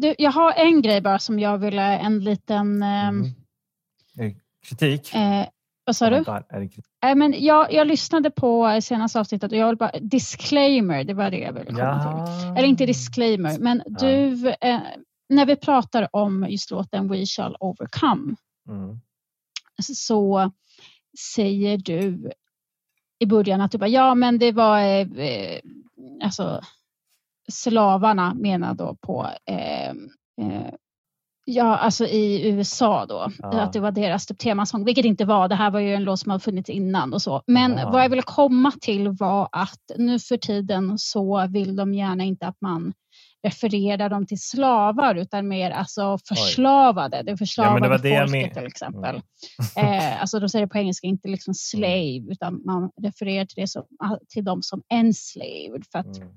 du, jag har en grej bara som jag ville en liten... ehm, Mm. Kritik? Eh, vad sa du? Nej, men jag, jag lyssnade på senaste avsnittet och jag vill bara... Disclaimer, det var det jag ville komma till. Ja. Eller inte disclaimer, men Ja. du... Eh, när vi pratar om just låten We shall overcome Mm. så säger du i början att du bara, ja men det var eh, eh, alltså slavarna menar då på eh, eh, Ja, alltså i USA då, Ja. att det var deras typ temasång, vilket inte var. Det här var ju en låt som hade funnits innan och så. Men Ja. vad jag ville komma till var att nu för tiden så vill de gärna inte att man refererar dem till slavar utan mer alltså förslavade. Det förslavade var det jag folket men- till exempel. Eh, alltså de säger det på engelska, inte liksom slave, utan man refererar till, det som, till dem som enslaved. För att Mm.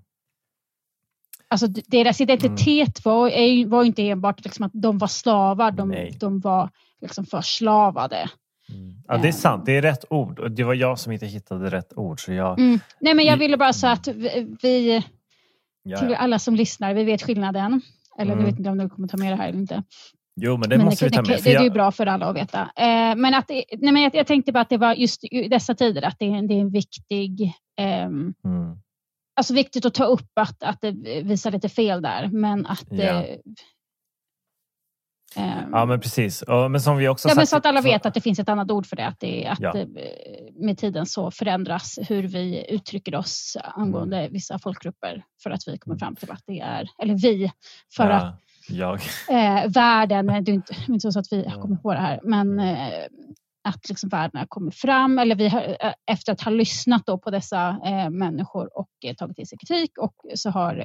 Alltså, deras identitet var, ju- var ju inte enbart liksom att de var slavar, de, Nej. de var liksom förslavade. Mm. Ja, det är sant. Det är rätt ord. Det var jag som inte hittade rätt ord. Så jag, Mm. Nej, men jag ville bara så att vi, ja, till alla som lyssnar, vi vet skillnaden. Eller Mm. nu vet inte om du kommer ta med det här eller inte. Jo, men det men måste vi ta det, med. det, för det är jag- bra för alla att veta. Eh, men att, det- nej, men jag, jag tänkte bara att det var just i dessa tider att det, är- det är en viktig ehm, Mm. Alltså viktigt att ta upp att, att det visar lite fel där. Men att... Ja. ehm, Ja, men precis. Ja, Men som vi också Ja, men sagt- så att alla vet att det finns ett annat ord för det. Att, det, att Ja. eh, med tiden så förändras hur vi uttrycker oss angående vissa folkgrupper. För att vi kommer Mm. fram till att det är, eller vi, för ja, att Jag. eh, världen, det är inte, inte så att vi har Ja. kommit på det här, men eh, att liksom världen har kommit fram, eller vi har, eh, efter att ha lyssnat då på dessa eh, människor och eh, tagit till sig kritik och så har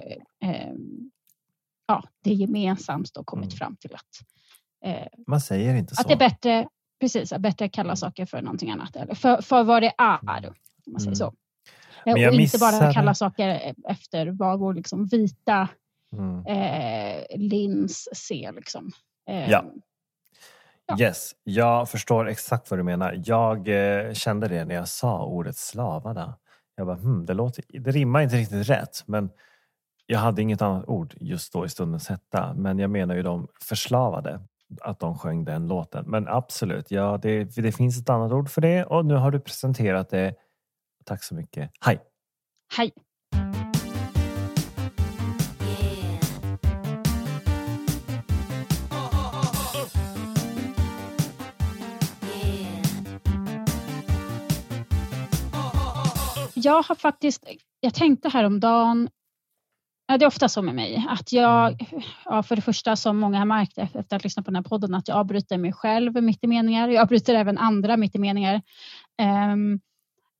eh, ja, det gemensamt då kommit Mm. fram till att eh, Man säger inte så. att det är bättre, precis, att bättre kalla saker för någonting annat. Eller för, för vad det är, om man säger Mm. så. Men Eh, jag och inte bara kalla saker efter vad vår liksom vita Mm. lins ser. Liksom. Ja. Ja. Yes, jag förstår exakt vad du menar. Jag eh, kände det när jag sa ordet slavade. Jag bara, hmm, det, låter, det rimmar inte riktigt rätt. Men jag hade inget annat ord just då i stundens hetta. Men jag menar ju de förslavade. Att de sjöng den låten. Men absolut, ja, det, det finns ett annat ord för det. Och nu har du presenterat det. Tack så mycket. Hej! Hej. Jag har faktiskt, jag tänkte häromdagen, det är ofta så med mig, att jag, ja, för det första som många har märkt efter att ha lyssnat på den här podden, att jag avbryter mig själv mitt i meningar. Jag avbryter även andra mitt i meningar. Ehm,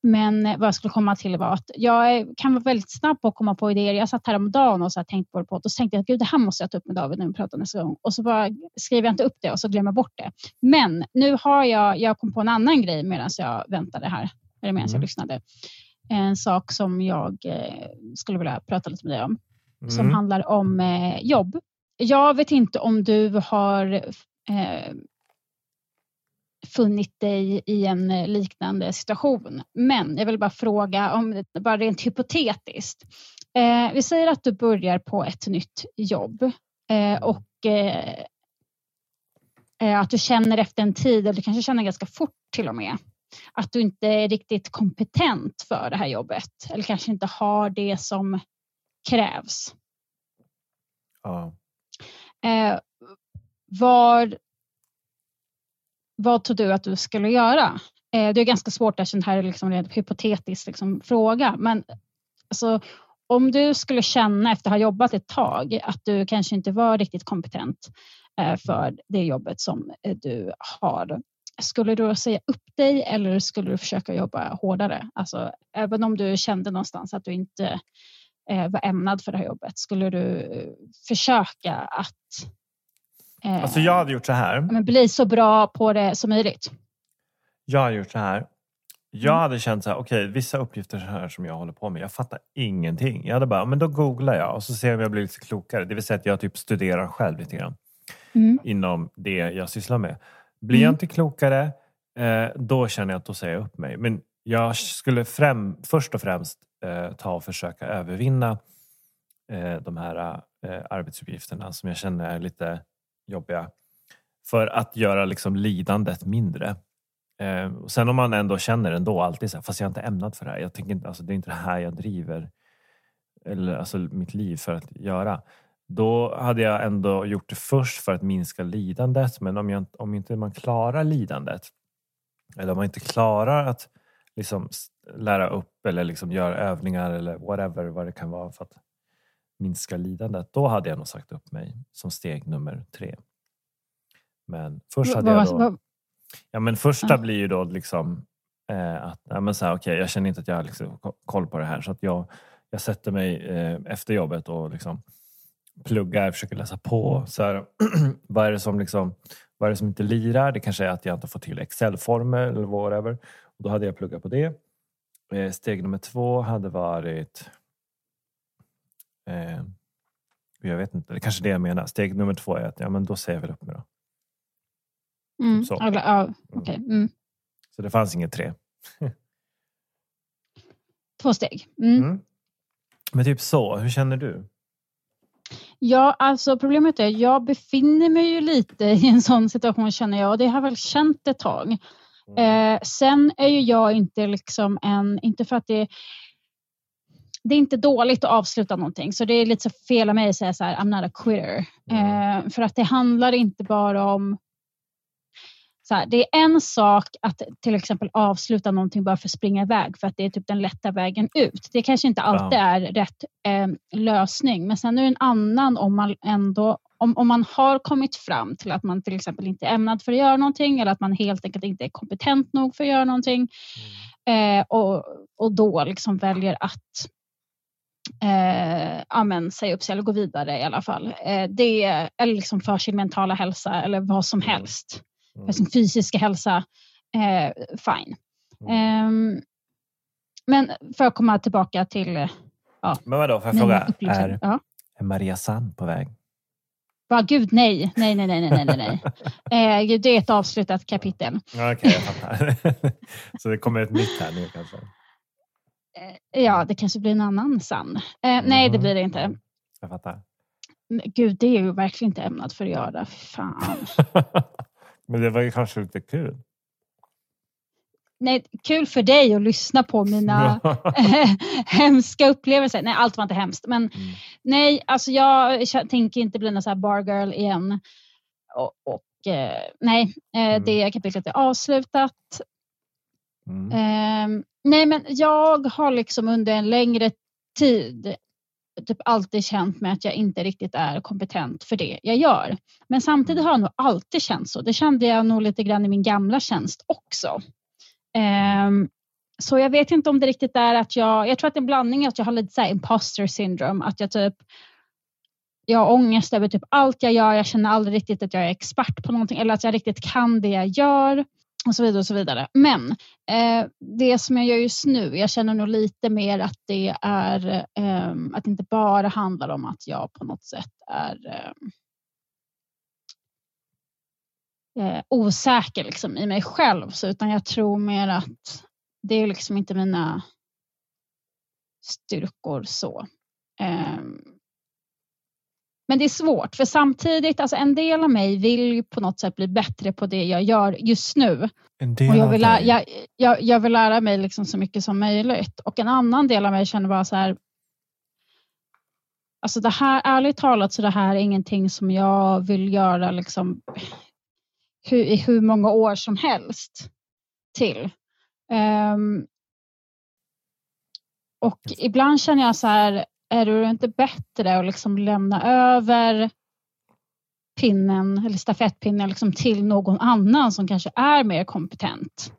men vad jag skulle komma till var att jag kan vara väldigt snabb på att komma på idéer. Jag satt häromdagen och så här tänkte på det och så tänkte jag att Gud, det här måste jag ta upp med David när vi pratar nästa gång. Och så bara skriver jag inte upp det och så glömmer jag bort det. Men nu har jag, jag kom på en annan grej medan jag väntade här, eller medan jag Mm. lyssnade. En sak som jag eh, skulle vilja prata lite med dig om som Mm. handlar om eh, jobb. Jag vet inte om du har eh, funnit dig i en liknande situation. Men jag vill bara fråga, om bara rent hypotetiskt. Eh, vi säger att du börjar på ett nytt jobb eh, och eh, eh, att du känner efter en tid, eller du kanske känner ganska fort till och med, att du inte är riktigt kompetent för det här jobbet eller kanske inte har det som krävs. Ja. Eh, var, vad tror du att du skulle göra? Eh, det är ganska svårt eftersom det här är liksom en hypotetisk liksom, fråga. Men alltså, om du skulle känna efter att ha jobbat ett tag att du kanske inte var riktigt kompetent eh, för det jobbet som du har. Skulle du säga upp dig eller skulle du försöka jobba hårdare? Alltså, även om du kände någonstans att du inte eh, var ämnad för det här jobbet, skulle du eh, försöka att eh, Alltså jag hade gjort så här. men bli så bra på det som möjligt? Jag har gjort så här. Jag Mm. hade känt så här, okej vissa uppgifter här som jag håller på med, jag fattar ingenting. Jag hade bara, men då googlar jag och så ser jag om jag blir lite klokare. Det vill säga att jag typ studerar själv lite grann Mm. inom det jag sysslar med. Blir jag Mm. inte klokare, eh, då känner jag att då säger jag upp mig. Men jag skulle främ, först och främst eh, ta och försöka övervinna eh, de här arbetsuppgifterna som jag känner är lite jobbiga. För att göra liksom lidandet mindre. Och sen om man ändå känner ändå alltid så här, fast jag är inte ämnad för det här. Jag tänker inte, alltså, det är inte det här jag driver eller alltså mitt liv för att göra. Då hade jag ändå gjort det först för att minska lidandet. Men om, jag, om inte man klarar lidandet eller om man inte klarar att liksom lära upp eller liksom göra övningar eller whatever vad det kan vara för att minska lidandet. Då hade jag nog sagt upp mig som steg nummer tre. Men först hade jag då... Ja, men första blir ju då liksom eh, att ja, men så här, okay, jag känner inte att jag har liksom koll på det här så att jag, jag sätter mig eh, efter jobbet och liksom pluggar, försöker läsa på. Så här, vad, är det som liksom, vad är det som inte lirar? Det kanske är att jag inte får till Excel-formler eller whatever. Och då hade jag pluggat på det. Eh, steg nummer två hade varit eh, jag vet inte, det är kanske är det jag menar. Steg nummer två är att ja, men då säger jag väl upp mig då. Mm. Så. Alla, ja, okay. mm. så det fanns inget tre. Två steg. Mm. Mm. Men typ så, hur känner du? Ja, alltså problemet är jag befinner mig ju lite i en sån situation känner jag och det har väl känt ett tag. Mm. Eh, sen är ju jag inte liksom en, inte för att det det är inte dåligt att avsluta någonting så det är lite så fel av mig att säga så här, I'm not a quitter. Mm. Eh, för att det handlar inte bara om så här, det är en sak att till exempel avsluta någonting bara för att springa iväg för att det är typ den lätta vägen ut. Det kanske inte alltid är rätt eh, lösning men sen är det en annan om man ändå om, om man har kommit fram till att man till exempel inte är ämnad för att göra någonting eller att man helt enkelt inte är kompetent nog för att göra någonting mm. eh, och, och då liksom väljer att eh, amen, säga upp sig eller gå vidare i alla fall. Eh, det är liksom för sin mentala hälsa eller vad som mm. helst för sin fysiska hälsa, eh, fine. Um, men för att komma tillbaka till... Eh, ja, men vadå, får jag fråga, är, ja. är Maria Sand på väg? Va, gud nej, nej, nej, nej, nej, nej, nej. eh, det är ett avslutat kapitel. Okej, okay, jag fattar. Så det kommer ett nytt här nu kanske? Eh, ja, det kanske blir en annan Sand. Eh, mm. Nej, det blir det inte. Jag fattar. Gud, det är ju verkligen inte ämnat för att göra. Fan. Men det var ju kanske lite kul. Nej, kul för dig att lyssna på mina hemska upplevelser. Nej, allt var inte hemskt. Men mm. nej, alltså jag tänker inte bli någon så här bargirl igen. Och, och eh, nej, eh, mm. det kapitlet är avslutat. Mm. Eh, nej, men jag har liksom under en längre tid typ alltid känt mig att jag inte riktigt är kompetent för det jag gör. Men samtidigt har jag nog alltid känt så. Det kände jag nog lite grann i min gamla tjänst också. Um, så jag vet inte om det riktigt är att jag, jag tror att det är en blandning att jag har lite så imposter syndrome, att jag typ jag har ångest över typ allt jag gör. Jag känner aldrig riktigt att jag är expert på någonting eller att jag riktigt kan det jag gör och så vidare och så vidare. Men eh, det som jag gör just nu, jag känner nog lite mer att det är eh, att det inte bara handlar om att jag på något sätt är ehm, eh, osäker liksom, i mig själv, så, utan jag tror mer att det är liksom inte mina styrkor så. Ehm, men det är svårt för samtidigt, alltså en del av mig vill på något sätt bli bättre på det jag gör just nu. En del och jag, vill lära, jag, jag, jag, vill lära mig liksom så mycket som möjligt. Och en annan del av mig känner bara så här. Alltså det här, ärligt talat så det här är ingenting som jag vill göra liksom hur, i hur många år som helst till. Um, och ibland känner jag så här, är det inte bättre att liksom lämna över pinnen eller stafettpinnen liksom till någon annan som kanske är mer kompetent?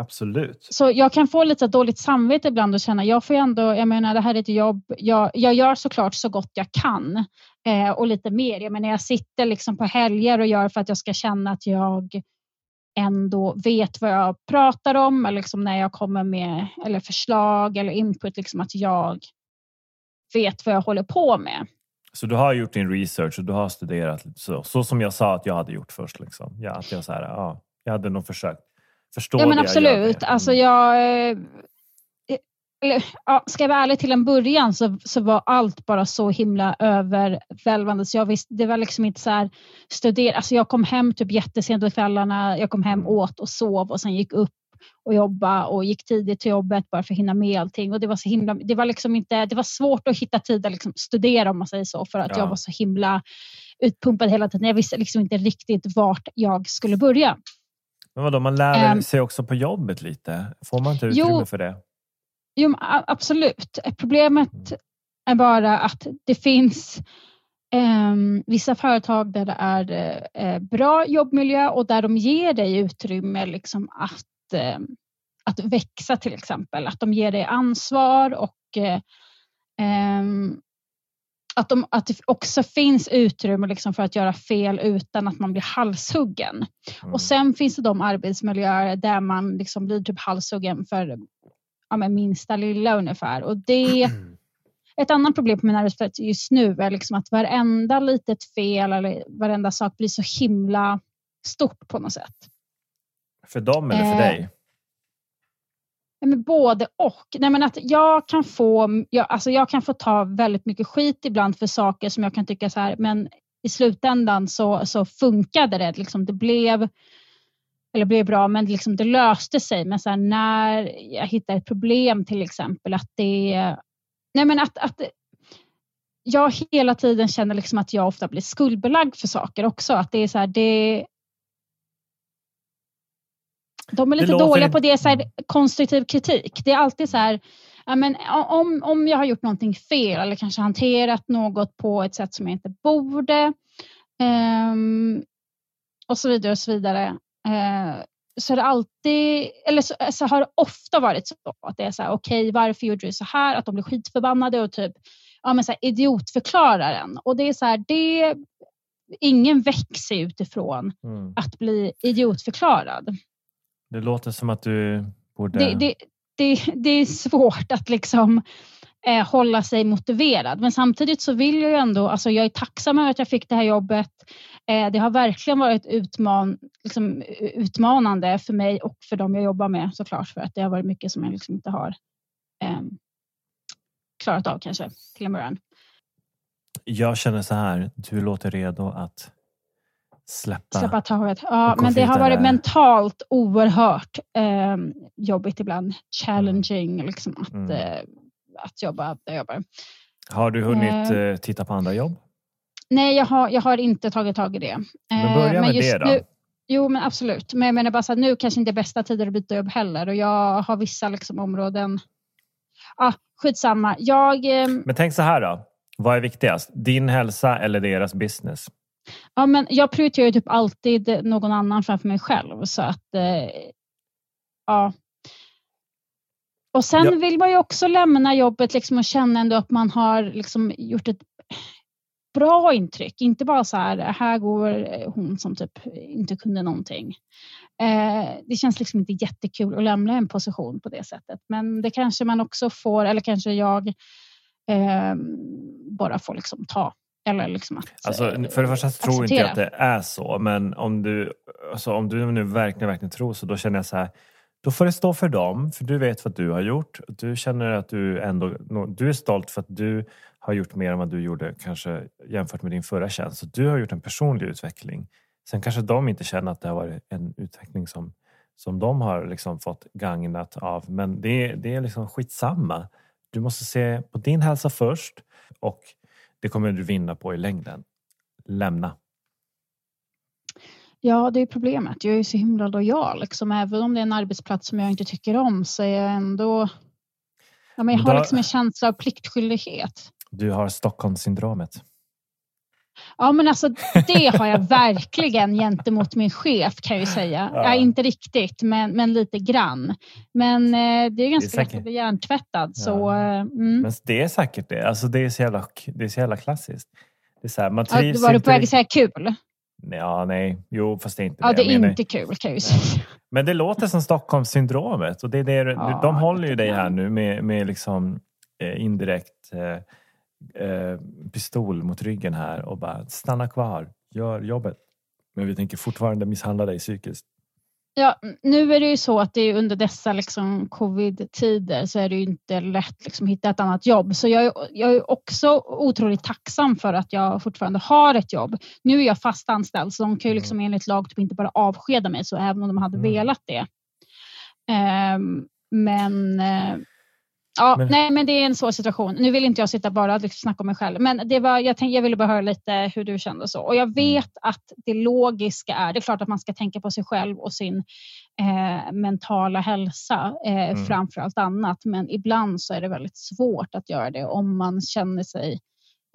Absolut. Så jag kan få lite dåligt samvete ibland och känna, jag får ändå, jag menar det här är ett jobb, jag, jag gör såklart så gott jag kan eh, och lite mer. Jag menar jag sitter liksom på helger och gör för att jag ska känna att jag ändå vet vad jag pratar om eller liksom när jag kommer med eller förslag eller input, liksom att jag vet vad jag håller på med. Så du har gjort din research och du har studerat så, så som jag sa att jag hade gjort först? Liksom. Ja, att jag, så här, ja, jag hade nog försökt förstå ja, men absolut. jag gör. Mm. Alltså jag, eller, ja, ska jag vara ärlig till en början så, så var allt bara så himla övervälvande. Så jag visste, det var liksom inte så här studera. Alltså jag kom hem typ jättesent på kvällarna. Jag kom hem, åt och sov och sen gick upp och jobba och gick tidigt till jobbet bara för att hinna med allting. Och det var så himla, det var liksom inte, det var svårt att hitta tid att liksom studera om man säger så för att ja. jag var så himla utpumpad hela tiden. Jag visste liksom inte riktigt vart jag skulle börja. Men vadå, man lär um, sig också på jobbet lite? Får man inte utrymme jo, för det? Jo, absolut. Problemet är bara att det finns eh, vissa företag där det är eh, bra jobbmiljö och där de ger dig utrymme liksom att, eh, att växa till exempel. Att de ger dig ansvar och eh, ehm, att, de, att det också finns utrymme liksom för att göra fel utan att man blir halshuggen. Mm. Och sen finns det de arbetsmiljöer där man liksom blir typ halshuggen för ja, minsta lilla ungefär. Och det, ett annat problem på min arbetsplats just nu är liksom att varenda litet fel eller varenda sak blir så himla stort på något sätt. För dem eller för eh, dig? Men både och. Nej, men att jag, kan få, jag, alltså jag kan få ta väldigt mycket skit ibland för saker som jag kan tycka så här, men i slutändan så, så funkade det. Liksom det blev eller blev bra, men liksom det löste sig. Men så här, när jag hittar ett problem till exempel, att det... Nej men att, att jag hela tiden känner liksom att jag ofta blir skuldbelagd för saker också. Att det är så här, det, de är lite dåliga på det, så här, konstruktiv kritik. Det är alltid så här, ja, men om, om jag har gjort någonting fel eller kanske hanterat något på ett sätt som jag inte borde um, och så vidare och så vidare. Uh, så är det alltid, eller så, så, har det ofta varit så att det är så här, okej, okay, varför gjorde du så här? Att de blir skitförbannade och typ ja, men så här, idiotförklarar en. Och det är så här, det, ingen växer utifrån mm. att bli idiotförklarad. Det låter som att du borde... Det, det, det, det är svårt att liksom eh, hålla sig motiverad. Men samtidigt så vill jag ju ändå, alltså jag är tacksam över att jag fick det här jobbet. Eh, det har verkligen varit utman, liksom, utmanande för mig och för dem jag jobbar med såklart. För att det har varit mycket som jag liksom inte har eh, klarat av kanske till en början. Jag känner så här, du låter redo att släppa, släppa taget. Ja, men det har varit mentalt oerhört eh, jobbigt ibland. Challenging mm. liksom, att, mm. eh, att jobba där jag jobbar. Har du hunnit eh, titta på andra jobb? Nej, jag har, jag har inte tagit tag i det. Men börja eh, med det då. Nu, jo, men absolut. Men jag menar bara så att nu kanske inte är bästa tiden att byta jobb heller och jag har vissa liksom, områden. Ah, skitsamma. Jag, ehm, men tänk så här då. Vad är viktigast? Din hälsa eller deras business? Ja, men jag prioriterar typ alltid någon annan framför mig själv. Så att, eh, ja. Och sen ja. vill man ju också lämna jobbet liksom och känna ändå att man har liksom gjort ett bra intryck. Inte bara så här, här går hon som typ inte kunde någonting. Eh, det känns liksom inte jättekul att lämna en position på det sättet. Men det kanske man också får, eller kanske jag eh, bara får liksom ta. Eller liksom att, alltså, eh, för det första så tror inte jag att det är så. Men om du, alltså, om du nu verkligen, verkligen tror så, då känner jag så här. Då får det stå för dem, för du vet vad du har gjort. Du känner att du ändå du är stolt för att du har gjort mer än vad du gjorde kanske jämfört med din förra tjänst. Så du har gjort en personlig utveckling. Sen kanske de inte känner att det har varit en utveckling som, som de har liksom fått gagnat av. Men det, det är liksom skitsamma. Du måste se på din hälsa först och det kommer du vinna på i längden. Lämna. Ja, det är problemet. Jag är så himla lojal. Liksom. Även om det är en arbetsplats som jag inte tycker om så är jag ändå... Ja, men jag har liksom en känsla av pliktskyldighet. Du har Stockholmssyndromet. Ja, men alltså det har jag verkligen gentemot min chef kan jag ju säga. Ja. ja inte riktigt, men, men lite grann. Men eh, det är ganska lätt att bli hjärntvättad. Ja. Så, eh, mm. Men det är säkert det. Alltså, det, är så jävla, det är så jävla klassiskt. Det är så här, man trivs ja, var du på väg att säga kul? Ja, nej. Jo, fast det är inte ja, det. det är inte kul kan jag ju säga. Men det låter som Stockholmssyndromet. Och det är det, ja, de håller ju dig här nu med, med liksom, eh, indirekt eh, pistol mot ryggen här och bara stanna kvar, gör jobbet. Men vi tänker fortfarande misshandla dig psykiskt. Ja, nu är det ju så att det är under dessa liksom covid-tider så är det ju inte lätt liksom att hitta ett annat jobb. Så jag är, jag är också otroligt tacksam för att jag fortfarande har ett jobb. Nu är jag fast anställd så de kan ju liksom enligt lag typ inte bara avskeda mig så även om de hade Mm. velat det. Ehm, men eh, Ja, Men- nej, men det är en svår situation. Nu vill inte jag sitta bara och liksom snacka om mig själv, men det var, jag, tänkte, jag ville bara höra lite hur du kände och så. Och Mm. jag vet att det logiska är, det är klart att man ska tänka på sig själv och sin eh, mentala hälsa eh, Mm. framför allt annat, men ibland så är det väldigt svårt att göra det om man känner sig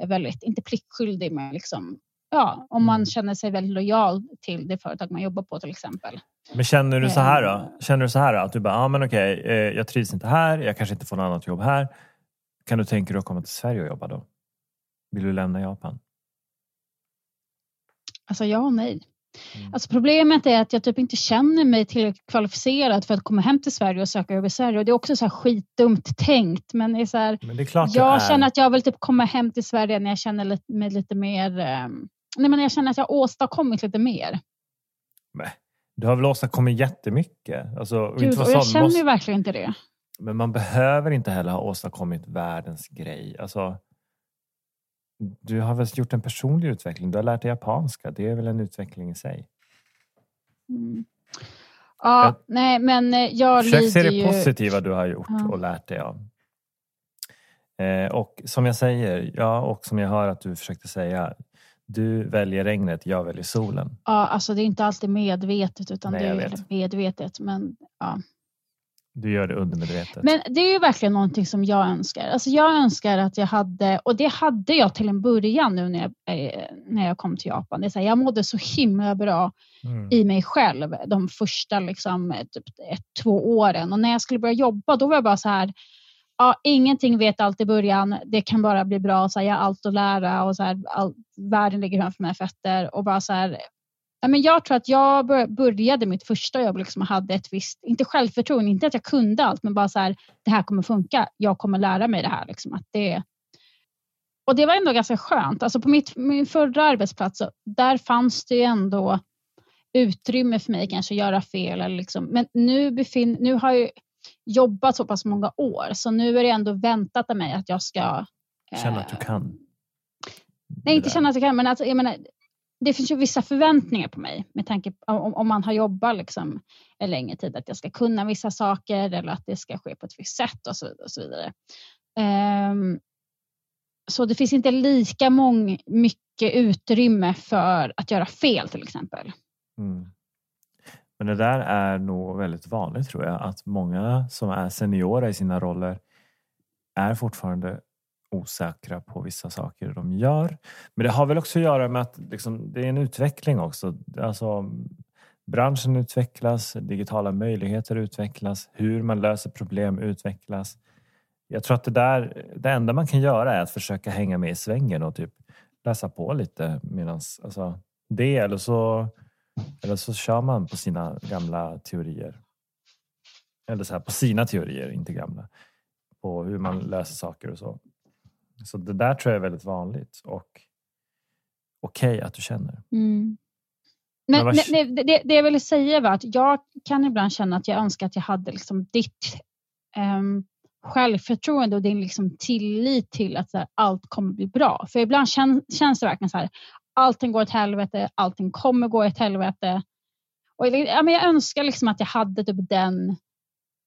väldigt, inte pliktskyldig, men liksom, ja, om man Mm. känner sig väldigt lojal till det företag man jobbar på till exempel. Men känner du så här Eh. då? Känner du så här då? Att du bara, ja ah, men okej, eh, jag trivs inte här, jag kanske inte får något annat jobb här. Kan du tänka dig att komma till Sverige och jobba då? Vill du lämna Japan? Alltså ja och nej. Mm. Alltså problemet är att jag typ inte känner mig tillräckligt kvalificerad för att komma hem till Sverige och söka jobb i Sverige. Och det är också så här skitdumt tänkt. Men det är så här, Men det är klart jag känner att jag vill typ komma hem till Sverige när jag känner mig lite mer... ehm, nej, men jag känner att jag har åstadkommit lite mer. Men, Du har väl åstadkommit jättemycket? Alltså, Gud, och jag känner måste- ju verkligen inte det. Men man behöver inte heller ha åstadkommit världens grej. Alltså, du har väl gjort en personlig utveckling? Du har lärt dig japanska. Det är väl en utveckling i sig? Mm. Ja, Jag- nej, men eh, jag Försök se lider det ju... positiva du har gjort Ja. och lärt dig av. Eh, och som jag säger, ja, och som jag hör att du försökte säga, du väljer regnet, jag väljer solen. Ja, alltså det är inte alltid medvetet utan Nej, det är vet. medvetet. Men, ja. Du gör det undermedvetet. Men det är ju verkligen någonting som jag önskar. Alltså jag önskar att jag hade, och det hade jag till en början nu när jag, eh, när jag kom till Japan. Det är så här, jag mådde så himla bra Mm. i mig själv de första liksom, typ ett, två åren. Och när jag skulle börja jobba då var jag bara så här, ja, ingenting vet allt i början. Det kan bara bli bra. Så här, jag har allt att lära och så här, all, världen ligger framför mina fötter. Och bara så här, ja, men jag tror att jag började mitt första jobb liksom, och hade ett visst, inte självförtroende, inte att jag kunde allt, men bara så här, det här kommer funka. Jag kommer lära mig det här. Liksom, att det, och det var ändå ganska skönt. Alltså på mitt, min förra arbetsplats, så, där fanns det ju ändå utrymme för mig kanske att göra fel. Eller liksom. Men nu, befin, nu har jag jobbat så pass många år, så nu är det ändå väntat av mig att jag ska... Känna att du eh, kan. Nej, inte känna att jag kan, men alltså, jag menar, det finns ju vissa förväntningar på mig med tanke på om, om man har jobbat liksom en längre tid, att jag ska kunna vissa saker eller att det ska ske på ett visst sätt och så vidare. Och så, vidare. Ehm, så det finns inte lika mång, mycket utrymme för att göra fel till exempel. Mm. Men det där är nog väldigt vanligt tror jag. Att många som är seniora i sina roller är fortfarande osäkra på vissa saker de gör. Men det har väl också att göra med att liksom, det är en utveckling också. Alltså, branschen utvecklas, digitala möjligheter utvecklas, hur man löser problem utvecklas. Jag tror att det där, det enda man kan göra är att försöka hänga med i svängen och typ läsa på lite medans, alltså det eller så eller så kör man på sina gamla teorier. Eller så här, på sina teorier, inte gamla. På hur man löser saker och så. Så det där tror jag är väldigt vanligt och okej att du känner. Men, Men vad- nej, nej, det, det jag ville säga var att jag kan ibland känna att jag önskar att jag hade liksom ditt ehm, självförtroende och din liksom tillit till att här, allt kommer bli bra. För ibland kän, känns det verkligen så här, allting går åt helvete, allting kommer gå åt helvete. Och, ja, men jag önskar liksom att jag hade typ den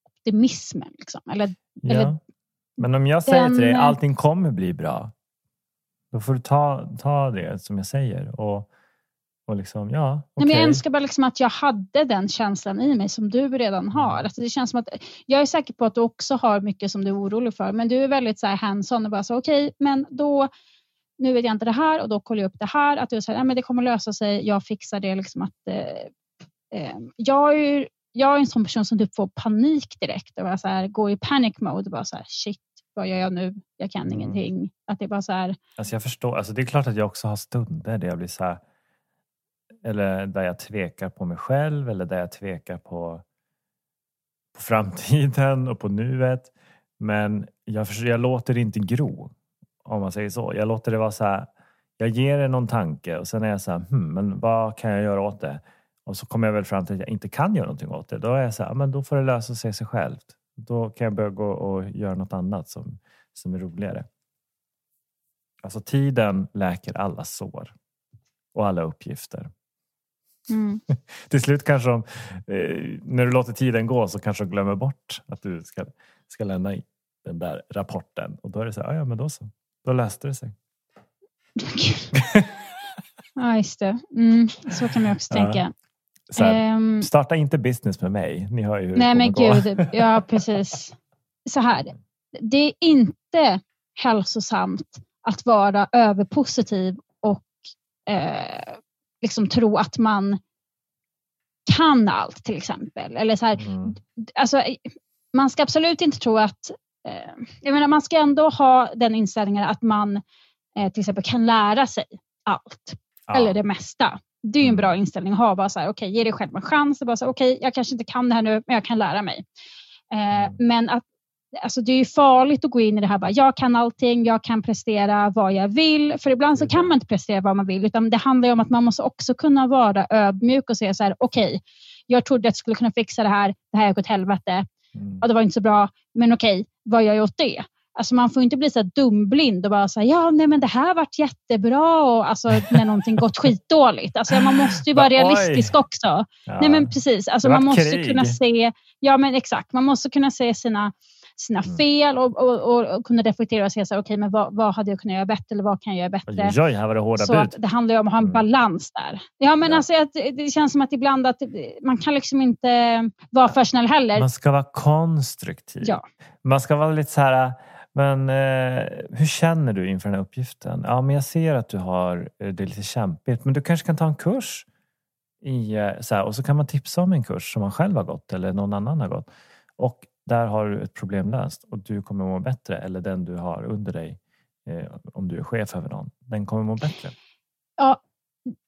optimismen. Liksom. Eller, Ja. Eller Men om jag säger till dig den- allting kommer bli bra. Då får du ta, ta det som jag säger. Och, och liksom, ja, Nej, okej. men jag önskar bara liksom att jag hade den känslan i mig som du redan har. Alltså det känns som att, jag är säker på att du också har mycket som du är orolig för, men du är väldigt så här hands-on och bara så okej, men då, nu vet jag inte det här och då kollar jag upp det här. Att du säger, men det kommer lösa sig, jag fixar det. Liksom att, eh, eh, jag, är, jag är en sån person som typ får panik direkt och bara så här, går i panic mode och bara så här, shit, vad gör jag nu? Jag kan Mm. ingenting. Att det bara så här, Alltså jag förstår. Alltså det är klart att jag också har stunder där jag blir så här, eller där jag tvekar på mig själv eller där jag tvekar på, på framtiden och på nuet. Men jag, försöker, jag låter det inte gro. Om man säger så. Jag låter det vara så här. Jag ger det någon tanke och sen är jag så här, hmm, men vad kan jag göra åt det? och så kommer jag väl fram till att jag inte kan göra någonting åt det. Då är jag så här, men då får det lösa sig sig självt. Då kan jag börja gå och göra något annat som, som är roligare. Alltså tiden läker alla sår och alla uppgifter. Mm. Till slut kanske de, eh, när du låter tiden gå så kanske de glömmer bort att du ska, ska lämna den där rapporten. Och då är det så här, "Ah, ja men då så. Då löste det sig. ja, just det. Mm, så kan man också Ja. tänka. Så här, Ehm, starta inte business med mig. Ni hör ju hur nej det men kommer gå. gud, ja precis. Så här, det är inte hälsosamt att vara överpositiv och eh, liksom tro att man kan allt till exempel. Eller så här, Mm. alltså, man ska absolut inte tro att... Eh, jag menar, man ska ändå ha den inställningen att man eh, till exempel kan lära sig allt, Ja. eller det mesta. Det är ju en Mm. bra inställning att ha. Bara så här, okay, ge dig själv en chans. och Bara så okay, jag kanske inte kan det här nu, men jag kan lära mig. Eh, Mm. Men att, alltså, det är ju farligt att gå in i det här, bara, jag kan allting, jag kan prestera vad jag vill. För ibland så är kan man inte prestera vad man vill, utan det handlar om att man måste också kunna vara ödmjuk och säga så här, okej, jag trodde att jag skulle kunna fixa det här, det här gick åt helvete Mm. ja, det var inte så bra, men okej, vad gör jag åt det? Alltså man får inte bli så här dumblind och bara säga ja, nej men det här vart jättebra och alltså när någonting gått skitdåligt. Alltså man måste ju vara realistisk också. Ja. Nej men precis, alltså man måste krig. kunna se, ja men exakt, man måste kunna se sina, sina Mm. fel och, och, och, och kunna reflektera och säga så här, okej men vad, vad hade jag kunnat göra bättre eller vad kan jag göra bättre? Oj, här var det hårda Så bud. att det handlar ju om att ha en Mm. balans där. Ja, men Ja. Alltså, det känns som att ibland att man kan liksom inte vara för snäll heller. Man ska vara konstruktiv. Ja. Man ska vara lite så här, men eh, hur känner du inför den här uppgiften? Ja, men jag ser att du har eh, det är lite kämpigt, men du kanske kan ta en kurs. I, eh, så här, och så kan man tipsa om en kurs som man själv har gått eller någon annan har gått. Och där har du ett problem löst och du kommer må bättre. Eller den du har under dig, eh, om du är chef över någon, den kommer må bättre. ja,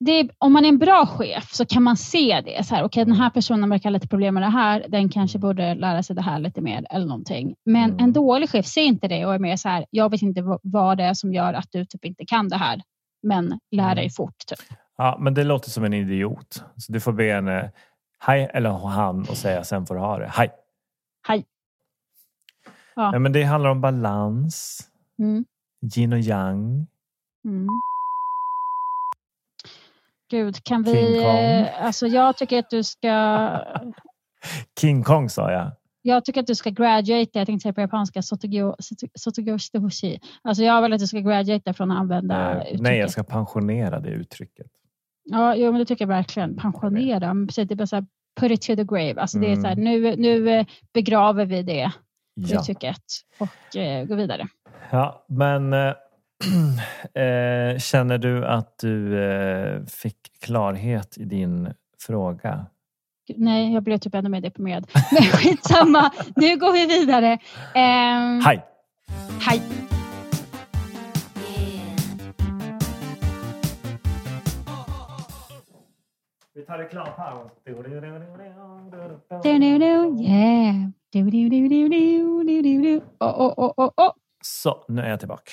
är, om man är en bra chef så kan man se det. Så här, okay, den här personen verkar ha lite problem med det här. Den kanske borde lära sig det här lite mer eller någonting. Men Mm. en dålig chef ser inte det och är mer så här, jag vet inte vad- vad det är som gör att du typ inte kan det här. Men lär Mm. dig fort. Typ. Ja, men det låter som en idiot. Så du får be henne hej eller han och säga sen får du ha det. Hej. Hej. Ja. Nej, men det handlar om balans, Mm. yin och yang. Mm. Gud, kan King vi... Kong. eh, Alltså jag tycker att du ska... King Kong sa jag. Jag tycker att du ska graduate, jag tänkte säga på japanska, sotogo, soto- sotogo shitehoshi. Alltså jag vill att du ska graduate från att använda Eh, uttrycket. nej, jag ska pensionera det uttrycket. Ja, jo, men det tycker jag verkligen. Pensionera, men precis, det är bara så här, put it to the grave. Alltså det är Mm. så här, nu, nu eh, begraver vi det Ja, uttrycket och eh, går vidare. ja men eh, eh, känner du att du eh, fick klarhet i din fråga? Nej, jag blev typ ännu mer deprimerad. Men skitsamma, nu går vi vidare. Ehm, Hej! Hej. Vi tar yeah. Oh, oh, oh, oh, oh. Så, nu är jag tillbaka.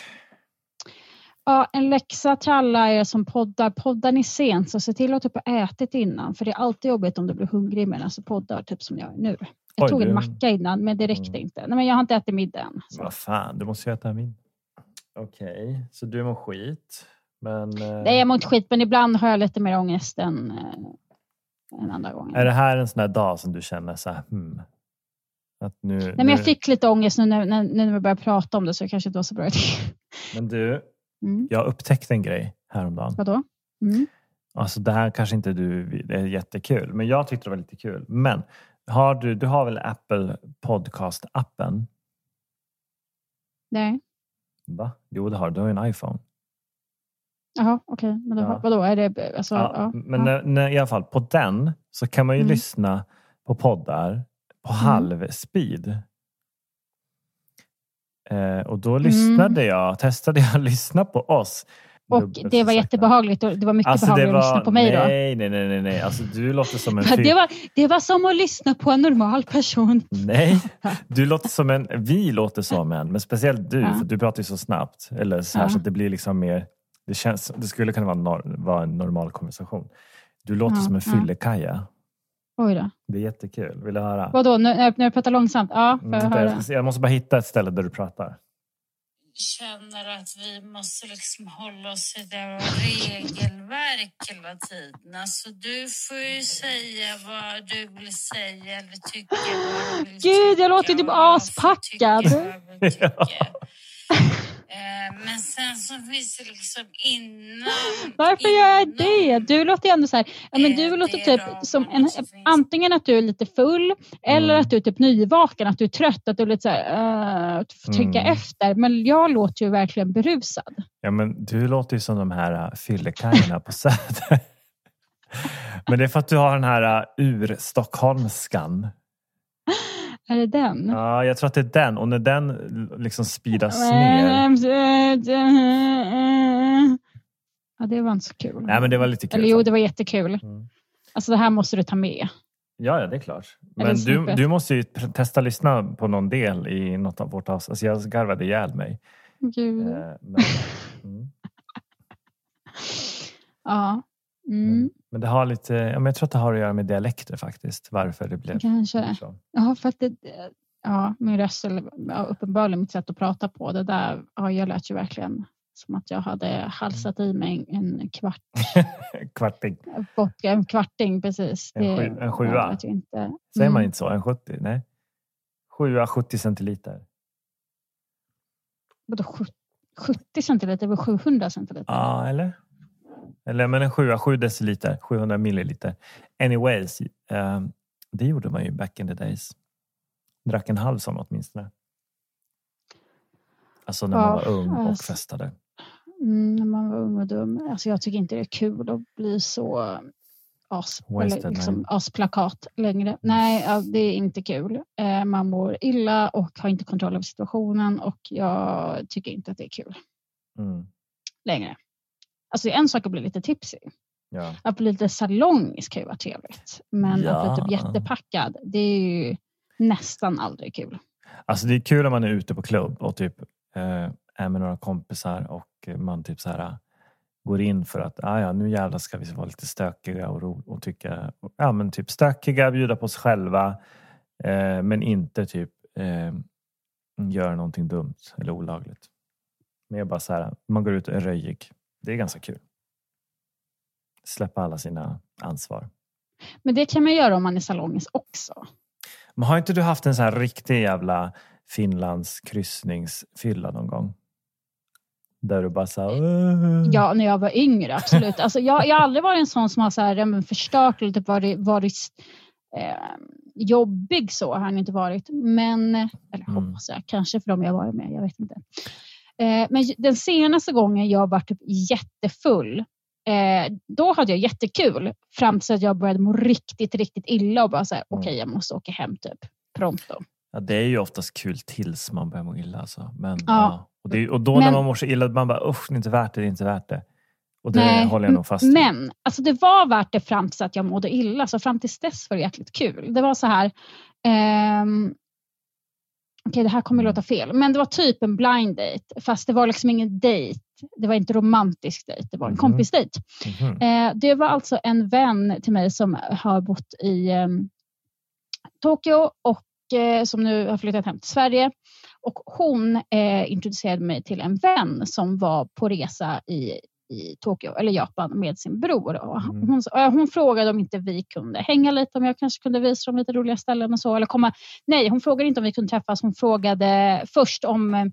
Ja, en läxa till alla er som poddar. Poddar ni sent så se till att typ ha ätit innan. För det är alltid jobbigt om du blir hungrig medan du poddar, typ som jag är nu. Jag Oj, tog en du- macka innan, men det räckte Mm. inte. Nej, men jag har inte ätit middag än. Vad fan, du måste ju äta min. Okej, så du mår skit. Men eh, Nej, jag mår inte skit, men ibland har jag lite mer ångest än, än andra gånger. är det här en sån här dag som du känner så här, hmm, att nu, Nej, men nu, jag fick lite ångest nu när, när, när vi började prata om det, så det kanske inte var så bra idé. men du, Mm. jag upptäckte en grej häromdagen. Vadå? Mm. Alltså det här kanske inte du, det är jättekul, men jag tyckte det var lite kul. Men har du, du har väl Apple Podcast-appen? Nej. Va? Jo, det har du. Du har ju en iPhone. Jaha, okej. Men då, Ja. vadå? Är det, alltså, Ja, ja, men. När, när, i alla fall på den så kan man ju Mm. lyssna på poddar på halv speed. Eh, och då lyssnade jag, testade jag att lyssna på oss. Och det var jättebehagligt. och Det var mycket Alltså, behagligare att lyssna på mig då. nej, nej, nej, nej, nej. Alltså, du låter som en Det fyr... var, det var som att lyssna på en normal person. Nej, du låter som en... Vi låter som en, men speciellt du, Ja. för du pratar ju så snabbt. Eller så här Ja. så att det blir liksom mer... Det, känns, det skulle kunna vara, nor, vara en normal konversation. Du låter Ja, som en ja. fyllekaja. Oj då. Det är jättekul. Vill du höra? Vadå, när, du pratar långsamt? Ja, får Mm, jag jag, höra? jag måste bara hitta ett ställe där du pratar. känner att vi måste liksom hålla oss till det regelverk hela tiden. Alltså du får ju säga vad du vill säga eller tycka vad du vill Gud, jag låter typ jag aspackad. jag tycka. Eh, Men sen så finns det liksom innan... Varför gör jag innan- det? Du låter ju ändå så här, ja, men Eh, du låter typ som en, antingen att du är lite full eller Mm. att du är typ nyvaken, att du är trött, att du är lite så här, uh, får tänka Mm. efter. Men jag låter ju verkligen berusad. Ja, men du låter ju som de här uh, fyllekajerna på Söder. Men det är för att du har den här uh, ur-stockholmskan. Är det den? Ja, jag tror att det är den. Och när den liksom speedas ner. Ja, det var inte så kul. Nej, men det var lite kul. Eller jo, det var jättekul. Mm. Alltså det här måste du ta med. Ja, ja, det är klart. Men du, snippet. du måste ju testa lyssna på någon del i något av vårt avsnitt. Alltså jag garvade ihjäl mig. Gud. Eh, Men, mm. Ja. Men, Mm. men det har lite, ja, men jag tror att det har att göra med dialekter faktiskt. Varför det blev Kanske. så. Ja, för att det, ja, min röst, eller ja, uppenbarligen mitt sätt att prata på, det där, ja, jag lät ju verkligen som att jag hade halsat i mig en kvart Kvarting. vodka, en kvarting precis. En Det- sju- en sjua? inte. Säger man Mm. inte så? En 70? Nej. 7 70 centiliter. Vadå, sju- 70 centiliter, det var 700 centiliter. Ja, eller? Eller men en 7 7 deciliter, 700 milliliter. Anyways, eh, det gjorde man ju back in the days. Drack en halv sån åtminstone. Alltså när man Ja, var ung och alltså. festade. Mm, när man var ung och dum. Alltså, jag tycker inte det är kul att bli så as, Wasted, eller liksom asplakat längre. Nej, det är inte kul. Eh, man mår illa och har inte kontroll över situationen och jag tycker inte att det är kul Mm. längre. Alltså en sak att bli lite tipsy. Ja. Att bli lite salongisk kan ju vara trevligt. Men att bli typ Ja. jättepackad, det är ju nästan aldrig kul. Alltså det är kul om man är ute på klubb och typ eh, är med några kompisar och man typ så här eh, går in för att ah, ja, nu jävlar ska vi vara lite stökiga och, ro, och tycka, ja men typ stökiga, bjuda på oss själva eh, men inte typ eh, göra någonting dumt eller olagligt. Men bara så här, man går ut och är röjig. Det är ganska kul. Släppa alla sina ansvar. Men det kan man göra om man är salongisk också. Men har inte du haft en sån här riktig jävla Finlands kryssningsfylla någon gång? Där du bara så här, "Åh." Ja, när jag var yngre, absolut. Alltså, jag, jag har aldrig varit en sån som har så här, men förstört eller typ varit, varit eh, jobbig så har han inte varit. Men, eller Mm. hoppas jag, kanske för dem jag varit med, jag vet inte. Eh, men den senaste gången jag var typ jättefull, eh, då hade jag jättekul fram till att jag började må riktigt, riktigt illa och bara så här, Mm. okej jag måste åka hem typ pronto. Ja, det är ju oftast kul tills man börjar må illa. Alltså. Men, ja. Ja. Och, det, och då när Men- man mår så illa, man bara usch, det är inte värt det, det är inte värt det. Och det Nej, håller jag nog fast vid. Men alltså det var värt det fram till att jag mådde illa. Så fram till dess var det jäkligt kul. Det var så här. ehm, Okej, det här kommer Mm. låta fel. Men det var typ en blind date. Fast det var liksom ingen dejt. Det var inte romantisk dejt. Det var en Mhm. kompisdejt. Mhm. Eh, det var alltså en vän till mig som har bott i ehm, Tokyo och eh, som nu har flyttat hem till Sverige. Och hon eh, introducerade mig till en vän som var på resa i, i Tokyo, eller Japan, med sin bror. Och Mm. hon, eh, hon frågade om inte vi kunde hänga lite, om jag kanske kunde visa dem lite roliga ställen och så. Eller komma. Nej, hon frågade inte om vi kunde träffas. Hon frågade först om,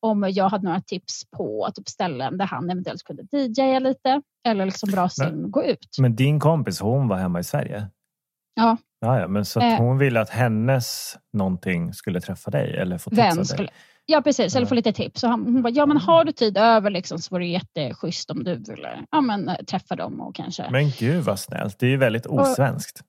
om jag hade några tips på typ ställen där han eventuellt kunde DJa lite. Eller liksom bra att gå ut. Men din kompis, hon var hemma i Sverige? Ja. Ja, men så Eh. hon ville att hennes någonting skulle träffa dig eller få tips av vän dig? skulle... Ja precis, eller få lite tips. Så hon bara, ja men har du tid över liksom, så vore det jätteschysst om du ville ja, men, eh, träffa dem och kanske... Men gud vad snällt. Det är ju väldigt osvenskt.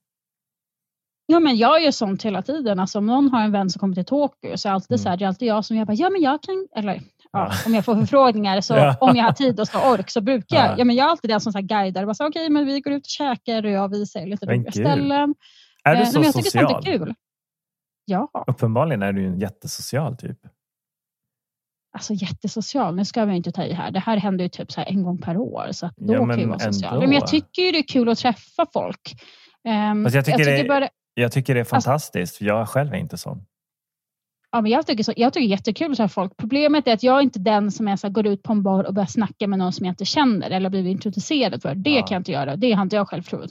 Ja men jag gör sånt hela tiden. Alltså, om någon har en vän som kommer till Tokyo så är alltid Mm. så här, det är alltid jag som jag bara, ja men jag kan, eller ja, om jag får förfrågningar så Ja. om jag har tid och så ork så brukar Ja. jag, ja men jag är alltid den som så här guidar och bara, så, okej men vi går ut och käkar och jag visar lite roliga ställen. Är Eh, du nej, så men jag tycker sånt är social? kul. Ja. Uppenbarligen är du en jättesocial typ. Alltså, jättesocial. Nu ska vi inte ta i här. Det här händer ju typ så en gång per år. Så då Ja, kan jag vara social. ändå. Men jag tycker ju det är kul att träffa folk. Ehm, Fast jag tycker det- bara, Jag tycker det är Alltså- fantastiskt. för jag själv är inte sån. Ja, men jag, tycker så, jag tycker jättekul att träffa folk. Problemet är att jag är inte den som är så här, går ut på en bar och börjar snacka med någon som jag inte känner eller blivit introducerad för. Det Ja. kan jag inte göra. Det har inte jag själv provat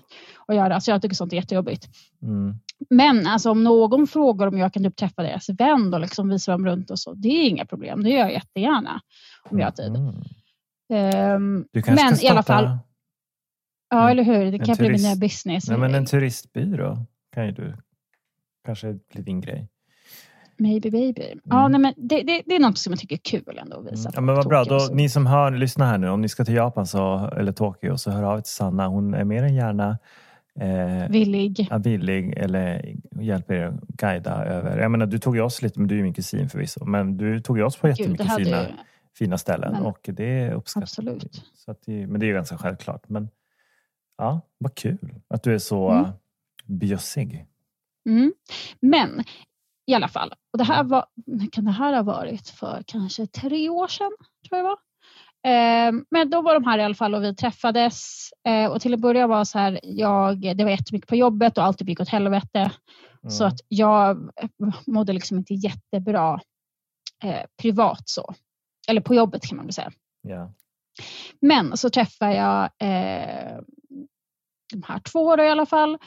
att göra. Så jag tycker sånt är jättejobbigt. Mm. Men alltså, om någon frågar om jag kan typ träffa deras vän och liksom visa dem runt och så, det är inga problem. Det gör jag jättegärna om jag har tid. Mm. Ehm, Du kanske men ska i alla fall, ja eller hur, det kan bli min turist- nya business. nej, men en turistbyrå kan ju du kanske bli din grej. Maybe baby. Ja, Mm. nej, men det, det, det är något som jag tycker är kul ändå att visa. Mm. Ja, men vad bra. Då, ni som hör, lyssna här nu. Om ni ska till Japan så, eller Tokyo så hör av er till Sanna. Hon är mer än gärna eh, Villig. är villig eller hjälper er att guida över. Jag menar, du tog ju oss lite, men du är ju min kusin förvisso. Men du tog ju oss på Gud, jättemycket hade fina, ju, fina ställen Men- och det uppskattar vi. Så att det, men det är ju ganska självklart. Men ja, vad kul att du är så Mm. mm. bjussig. Mm. Men i alla fall, och det här var, när kan det här ha varit? För kanske tre år sedan, tror jag var. Eh, men då var de här i alla fall och vi träffades. Eh, och till en början var så här, jag, det var jättemycket på jobbet och allt gick åt helvete. Mm. Så att jag mådde liksom inte jättebra eh, privat så. Eller på jobbet kan man väl säga. Ja. Men så träffade jag eh, de här två då i alla fall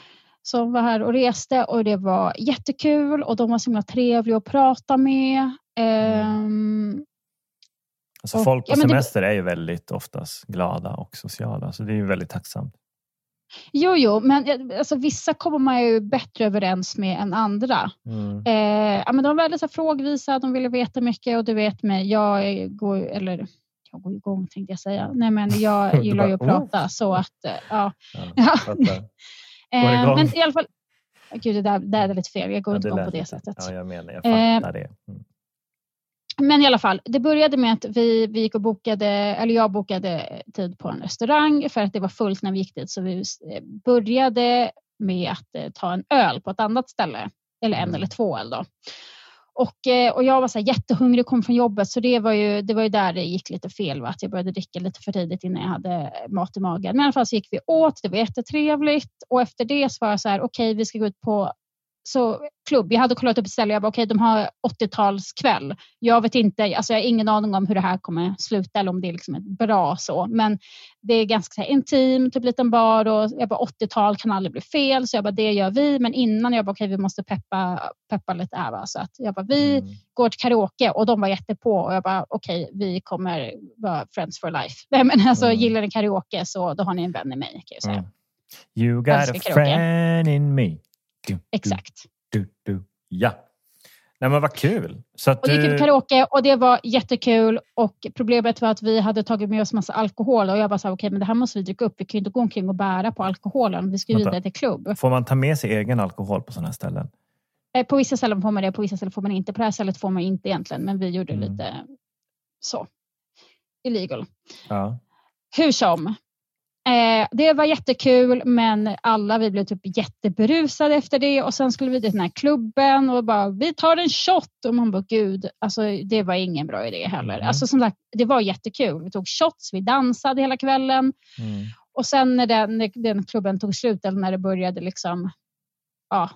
som var här och reste och det var jättekul och de var så himla trevliga att prata med. Ehm, Alltså Och- folk på ja, men det- semester är ju väldigt oftast glada och sociala. Så det är ju väldigt tacksamt. jo, jo, men eh, alltså, vissa kommer man ju bättre överens med än andra. Mm. Eh, ja, men de var väldigt så här, frågvisa, de ville veta mycket och du vet mig, jag går, eller jag går igång tänkte jag säga. Nej, men jag gillar ju att bara, oh. prata så att, eh, ja. Ja. Eh, men i alla fall, gud det där, det där är lite fel, jag går Ja, inte igång på det sättet. Ja, jag menar, jag Eh, fattar det. Mm. Men i alla fall, det började med att vi, vi gick och bokade, eller jag bokade tid på en restaurang för att det var fullt när vi gick dit. Så vi eh, började med att eh, ta en öl på ett annat ställe, eller en Mm. eller två öl då. Och, eh, och jag var så här jättehungrig och kom från jobbet så det var, ju, det var ju där det gick lite fel. Va? Att jag började dricka lite för tidigt innan jag hade mat i magen. Men i alla fall så gick vi åt, det var jättetrevligt och efter det så var jag så här, okej vi ska gå ut på så, klubb. Jag hade kollat upp ett ställe jag bara, okej de har 80-talskväll. Jag vet inte, alltså jag har ingen aning om hur det här kommer sluta eller om det är liksom ett bra så. Men det är ganska här, intimt, typ liten bar och jag bara 80-tal kan aldrig bli fel. Så jag bara, det gör vi. Men innan jag bara, okej vi måste peppa, peppa lite här. Va? Så att jag bara, vi Mm. går till karaoke och de var jättepå och jag bara okej, vi kommer vara friends for life. Nej, men alltså, Mm. Gillar ni karaoke så då har ni en vän i mig kan jag säga. Mm. You got a karaoke. friend in me. Du, Exakt. Du, du. Ja. Nej men vad kul. Så att Och det gick du... på karaoke och det var jättekul och problemet var att vi hade tagit med oss massa alkohol och jag bara sa okej men det här måste vi dricka upp. Vi kan ju inte gå omkring och bära på alkoholen. Vi ska ju vidare till klubb. Får man ta med sig egen alkohol på sådana här ställen? Eh, På vissa ställen får man det, på vissa ställen får man inte. På det här stället får man inte egentligen men vi gjorde Mm. lite så. Illegal. Ja. Hur som. Eh, det var jättekul men alla vi blev typ jätteberusade efter det och sen skulle vi till den här klubben och bara vi tar en shot och man bara gud, alltså det var ingen bra idé heller. Mm. Alltså som sagt, det var jättekul. Vi tog shots, vi dansade hela kvällen Mm. och sen när den, när den klubben tog slut eller när det började liksom, ja,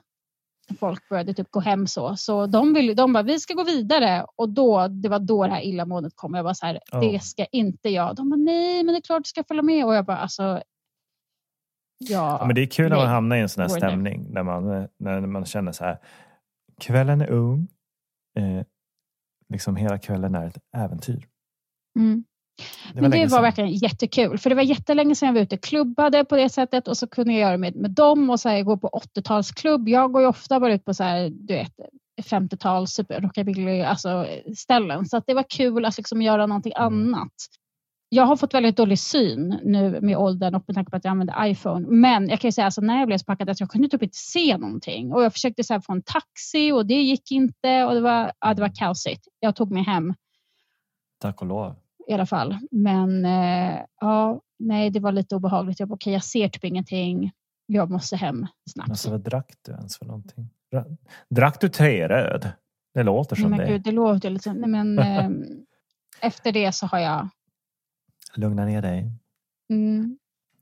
folk började typ gå hem så, så de ville, de bara vi ska gå vidare och då, det var då det här illamåendet kom. Jag var så här, Oh. det ska inte jag. De bara nej, men det är klart du ska följa med och jag bara alltså. Ja, Ja, men det är kul när man nej. hamnar i en sån här stämning. När man, när man känner så här. Kvällen är ung. Eh, liksom hela kvällen är ett äventyr. Mm. Det Men det var verkligen jättekul. För det var jättelänge sedan jag var ute och klubbade på det sättet och så kunde jag göra det med, med dem och så här, gå på 80-talsklubb. Jag går ju ofta bara ut på så här, du vet, 50-tals super rockabilly alltså, ställen. Så att det var kul att liksom göra någonting Mm. annat. Jag har fått väldigt dålig syn nu med åldern och med tanke på att jag använder iPhone. Men jag kan ju säga alltså, när jag blev så packad att jag kunde typ inte se någonting. Och jag försökte så här, få en taxi och det gick inte. Och det var, ja, det var kaosigt. Jag tog mig hem Tack och lov. I alla fall. Men eh, ja, nej, det var lite obehagligt. Jag bara, okej, jag ser typ ingenting. Jag måste hem snabbt. Alltså, vad drack du ens för någonting? Dra- Drack du teröd? Det låter nej, som men det. gud, det låter lite... Nej, men, eh, efter det så har jag... Lugna ner dig. Mm,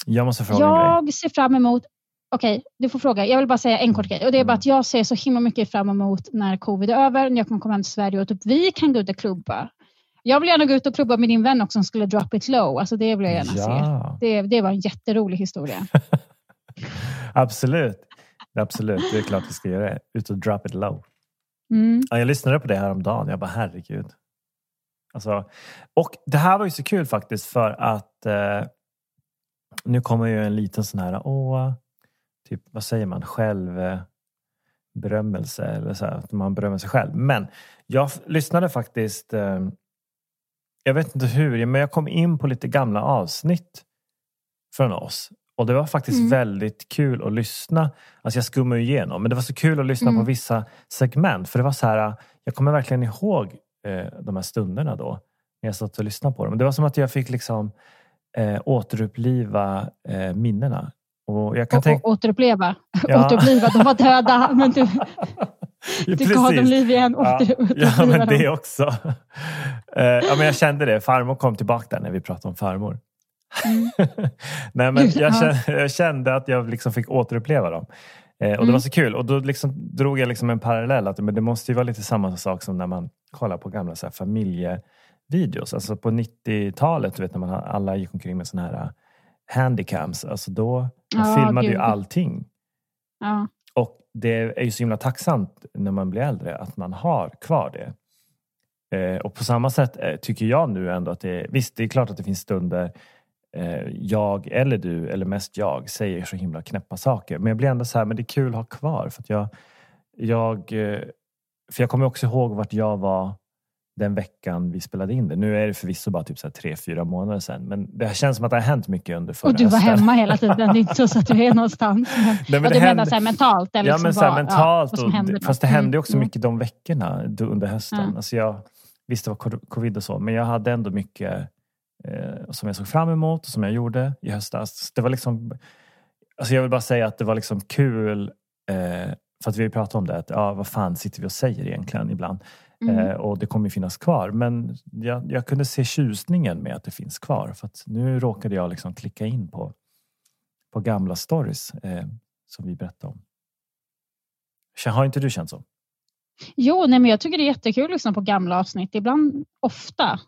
Jag måste fråga en grej. jag ser fram emot... Okej, du får fråga. Jag vill bara säga en kort grej. Och det är bara Mm. att jag ser så himla mycket fram emot när covid är över, när jag kommer komma hem till Sverige och typ vi kan gå ut och klubba. Jag vill gärna gå ut och klubba med din vän också som skulle drop it low. Alltså det vill jag gärna se. Ja, Det, det var en jätterolig historia. absolut. Absolut, det är klart vi ska göra det. Ut och drop it low. Mm. Ja, jag lyssnade på det här om dagen. Jag bara herregud. Alltså, och det här var ju så kul faktiskt för att eh, nu kommer ju en liten sån här, åh, typ vad säger man, själv eh, berömmelse eller så här, att man berömmer sig själv. Men jag lyssnade faktiskt, eh, jag vet inte hur, men jag kom in på lite gamla avsnitt från oss. Och det var faktiskt Mm. väldigt kul att lyssna. Alltså jag skummar ju igenom, men det var så kul att lyssna på Mm. vissa segment. För det var så här, jag kommer verkligen ihåg eh, de här stunderna då. När jag satt och lyssnade på dem. Det var som att jag fick liksom eh, återuppliva eh, minnena. Och jag kan Och, tänka... återuppleva. Ja. återuppliva. De var döda, men du, Du gav dem precis. liv igen. Ja, ja, men det också. Eh, ja, men jag kände det. Farmor kom tillbaka där när vi pratade om farmor. Mm. Nej, men jag, ja. kände, jag kände att jag liksom fick återuppleva dem. Eh, och det Mm. var så kul. Och då liksom drog jag liksom en parallell. Att, men det måste ju vara lite samma sak som när man kollar på gamla så här, familjevideos. Alltså på 90-talet, du vet när man alla gick omkring med såna här uh, handycams. Alltså då man Ja, filmade ju gud. allting. Ja. Och det är ju så himla tacksamt när man blir äldre att man har kvar det. Eh, och på samma sätt eh, tycker jag nu ändå att det är, visst det är klart att det finns stunder eh, jag eller du, eller mest jag, säger så himla knäppa saker. Men jag blir ändå så här, men det är kul att ha kvar. För, att jag, jag, eh, för jag kommer också ihåg vart jag var den veckan vi spelade in det. Nu är det förvisso bara typ så tre, fyra månader sedan. Men det känns som att det har hänt mycket under förra Och du var hösten. hemma hela tiden. Det är inte så att du är någonstans. Men, Nej, men ja, det du menar hände- så här mentalt? Ja, liksom men så vad- mentalt. som och, hände fast det hände ju också Mm, mycket de veckorna under hösten. Ja. Alltså jag, visst, det var co- covid och så, men jag hade ändå mycket eh, som jag såg fram emot och som jag gjorde i höstas. Det var liksom, alltså jag vill bara säga att det var liksom kul, eh, för att vi pratat om det, att ja, vad fan sitter vi och säger egentligen ibland? Mm. Eh, och det kommer finnas kvar. Men jag, jag kunde se tjusningen med att det finns kvar. För nu råkade jag liksom klicka in på, på gamla stories eh, som vi berättade om. Har inte du känt så? Jo, nej, men jag tycker det är jättekul att lyssna på gamla avsnitt. Ibland, ofta,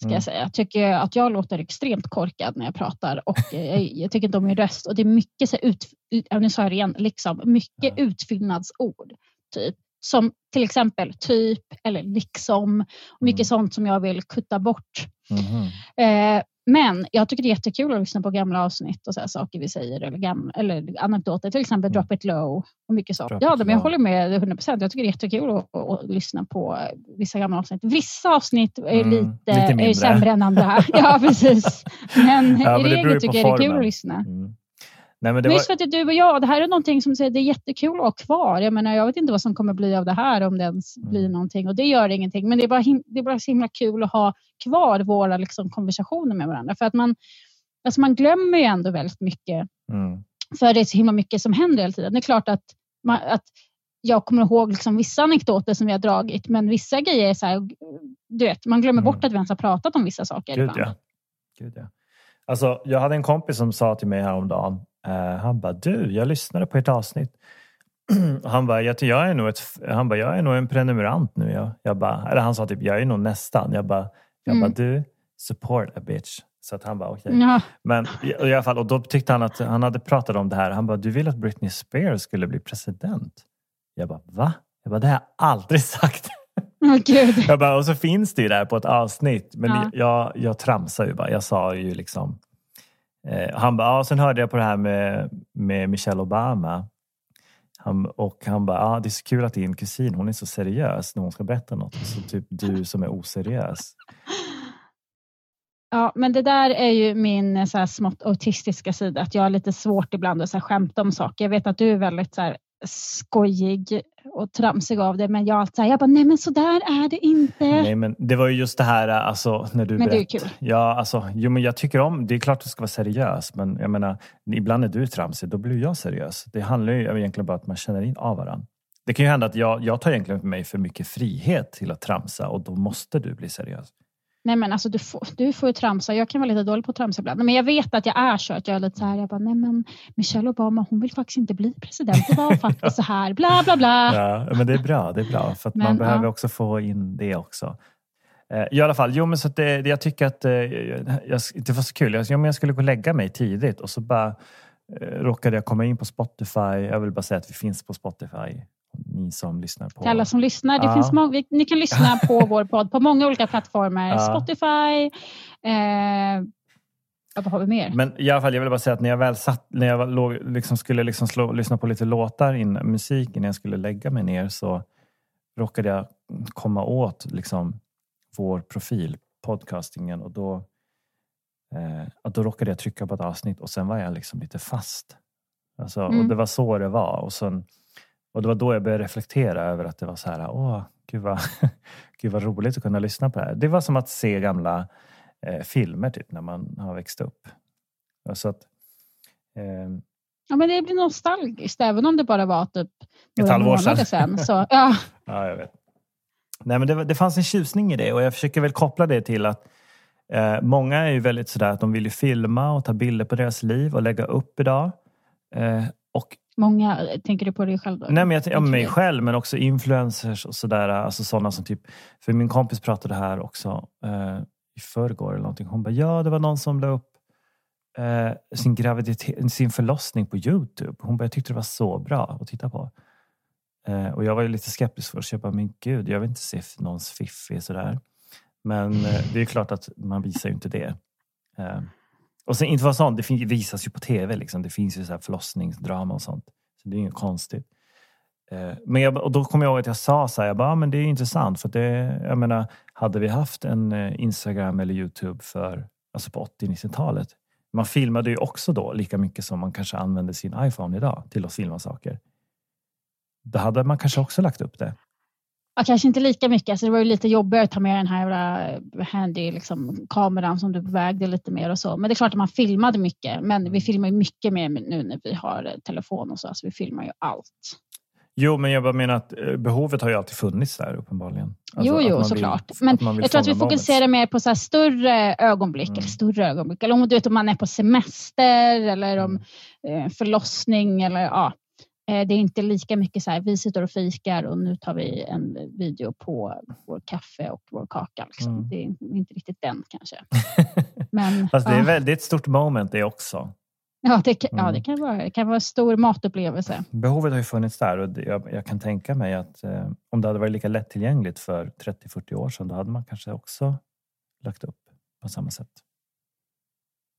ska Mm. jag säga. Jag tycker att jag låter extremt korkad när jag pratar och eh, jag, jag tycker inte om min röst. Och det är mycket, så här ut, nu sa jag det igen, liksom, mycket Ja. utfyllnadsord. Typ. Som till exempel typ eller liksom. Mycket Mm. sånt som jag vill kutta bort. Eh, men jag tycker det är jättekul att lyssna på gamla avsnitt och så saker vi säger eller, gamla, eller anekdoter, till exempel Mm. Drop it low och mycket sånt. Drop Ja, men jag håller med 100 procent. Jag tycker det är jättekul att, att, lyssna på eh, vissa gamla avsnitt. Vissa avsnitt är Mm, lite, lite är sämre än andra. ja, precis. Men Ja, i regel tycker jag det är kul att lyssna. Mm. Nej, men det var, just för att det är du och jag, det här är någonting som säger det är jättekul att ha kvar. Jag menar, jag vet inte vad som kommer bli av det här om det ens Mm. blir någonting och det gör ingenting. Men det är bara, det är bara så himla kul att ha kvar våra liksom, konversationer med varandra. För att man, alltså man glömmer ju ändå väldigt mycket mm. för det är så himla mycket som händer hela tiden. Det är klart att, man, att jag kommer ihåg liksom vissa anekdoter som vi har dragit, men vissa grejer är så här, du vet, man glömmer Mm. bort att vi ens har pratat om vissa saker Gud, ibland. ja. Gud ja. Alltså, jag hade en kompis som sa till mig häromdagen. Eh, han bara, du, jag lyssnade på ett avsnitt. Han bara, jag, jag, är nog ett, han bara, jag är nog en prenumerant nu. Jag, jag bara, eller han sa typ, jag är nog nästan. Jag bara, jag Mm. bara du, support a bitch. Så att han bara, okej. Ja, Men i, i alla fall, och då tyckte han att han hade pratat om det här. Han bara, du vill att Britney Spears skulle bli president? Jag bara, va? Jag bara, det har jag aldrig sagt. Gud. Jag bara, och så finns det ju där på ett avsnitt. Men Ja. jag, jag tramsar ju bara. Jag sa ju liksom... Eh, han bara, ja, sen hörde jag på det här med, med Michelle Obama. Han, och han bara, ja, det är så kul att din kusin, hon är så seriös när hon ska berätta något. Så typ du som är oseriös. Ja, men det där är ju min eh, så här, smått autistiska sida, att jag har lite svårt ibland att så här, skämta om saker. Jag vet att du är väldigt så här, skojig och tramsig av det, men jag, alltid här, jag bara, nej men så där är det inte. Nej, men det var ju just det här, alltså när du Men det är ju kul. Ja, alltså, jo, men jag tycker om, det är klart att du ska vara seriös, men jag menar, ibland när du är tramsig, då blir jag seriös. Det handlar ju egentligen bara om att man känner in av varandra. Det kan ju hända att jag, jag tar egentligen för mig för mycket frihet till att tramsa och då måste du bli seriös. Nej men alltså du får, du får ju tramsa. Jag kan vara lite dålig på att tramsa ibland. Men jag vet att jag är så. Att jag är lite så här, jag bara, nej men Michelle Obama hon vill faktiskt inte bli president. Det var faktiskt så här, bla bla bla. Ja, men det är bra. Det är bra för att man Men, behöver ja. också få in det också. Eh, I alla fall, jo men så det, det- jag tycker att eh, jag, det var så kul. Jag, ja, men jag skulle gå och lägga mig tidigt och så bara eh, råkade jag komma in på Spotify. Jag vill bara säga att vi finns på Spotify. Ni som lyssnar på... Till alla som lyssnar, det Ja. finns må- vi- ni kan lyssna på vår podd på många olika plattformar. Ja. Spotify, eh, vad har vi mer? Men i alla fall, jag vill bara säga att när jag väl satt, när jag låg, liksom skulle liksom slå, lyssna på lite låtar, in, musik innan jag skulle lägga mig ner så råkade jag komma åt liksom vår profil, podcastingen och då, eh, då råkade jag trycka på ett avsnitt och sen var jag liksom lite fast. Alltså, Och Mm. det var så det var. Och, sen, och det var då jag började reflektera över att det var så här, åh, gud vad, gud vad roligt att kunna lyssna på det här. Det var som att se gamla eh, filmer typ när man har växt upp. Och Så att, eh, Ja, men det blir nostalgiskt, även om det bara var typ några halvår sedan. sedan. Så, ja. Ja, jag vet. Nej, men det, det fanns en tjusning i det och jag försöker väl koppla det till att eh, många är ju väldigt sådär att de vill filma och ta bilder på deras liv och lägga upp idag. Eh, Många, tänker du på dig själv då? Nej, men jag, ja, mig själv, men också influencers och sådär. Alltså sådana som typ, för min kompis pratade här också eh, i förrgår eller någonting. Hon bara, ja det var någon som la upp eh, sin graviditet, sin förlossning på Youtube. Hon bara, jag tyckte det var så bra att titta på. Eh, och jag var ju lite skeptisk först. Jag bara, men gud, jag vill inte se någons fiffi sådär. Men eh, det är klart att man visar ju inte det. Och sen inte vara sånt, det visas ju på tv. Liksom. Det finns ju så här förlossningsdrama och sånt. Så det är inget konstigt. Eh, men jag, och då kommer jag ihåg att jag sa så här, jag bara, "Ja, men det är intressant för det, jag menar, hade vi haft en eh, Instagram eller Youtube för, alltså på 80-90-talet. Man filmade ju också då lika mycket som man kanske använder sin iPhone idag till att filma saker. Då hade man kanske också lagt upp det. Ja, kanske inte lika mycket. Alltså det var ju lite jobbigare att ta med den här jävla handy liksom, kameran som du vägde lite mer och så. Men det är klart att man filmade mycket. Men vi filmar ju mycket mer nu när vi har eh, telefon och så. Alltså vi filmar ju allt. Jo, men jag bara menar att eh, behovet har ju alltid funnits där uppenbarligen. Alltså jo, jo, man vill- såklart. Men jag tror att vi fokuserar mer på så större ögonblick. Mm. Eller större ögonblick. Eller om, du vet, om man är på semester eller om Mm. eh, förlossning. Eller, ja. Eh, Det är inte lika mycket så här, vi sitter och fikar och nu tar vi en video på vår kaffe och vår kaka. Liksom. Mm. Det är inte riktigt den kanske. Men, Fast det är, ja. väl, det är ett stort moment det också. Ja, det, kan- ja, Mm. det kan vara det kan vara en stor matupplevelse. Behovet har ju funnits där och jag, jag kan tänka mig att eh, om det hade varit lika lättillgängligt för 30-40 år sedan då hade man kanske också lagt upp på samma sätt.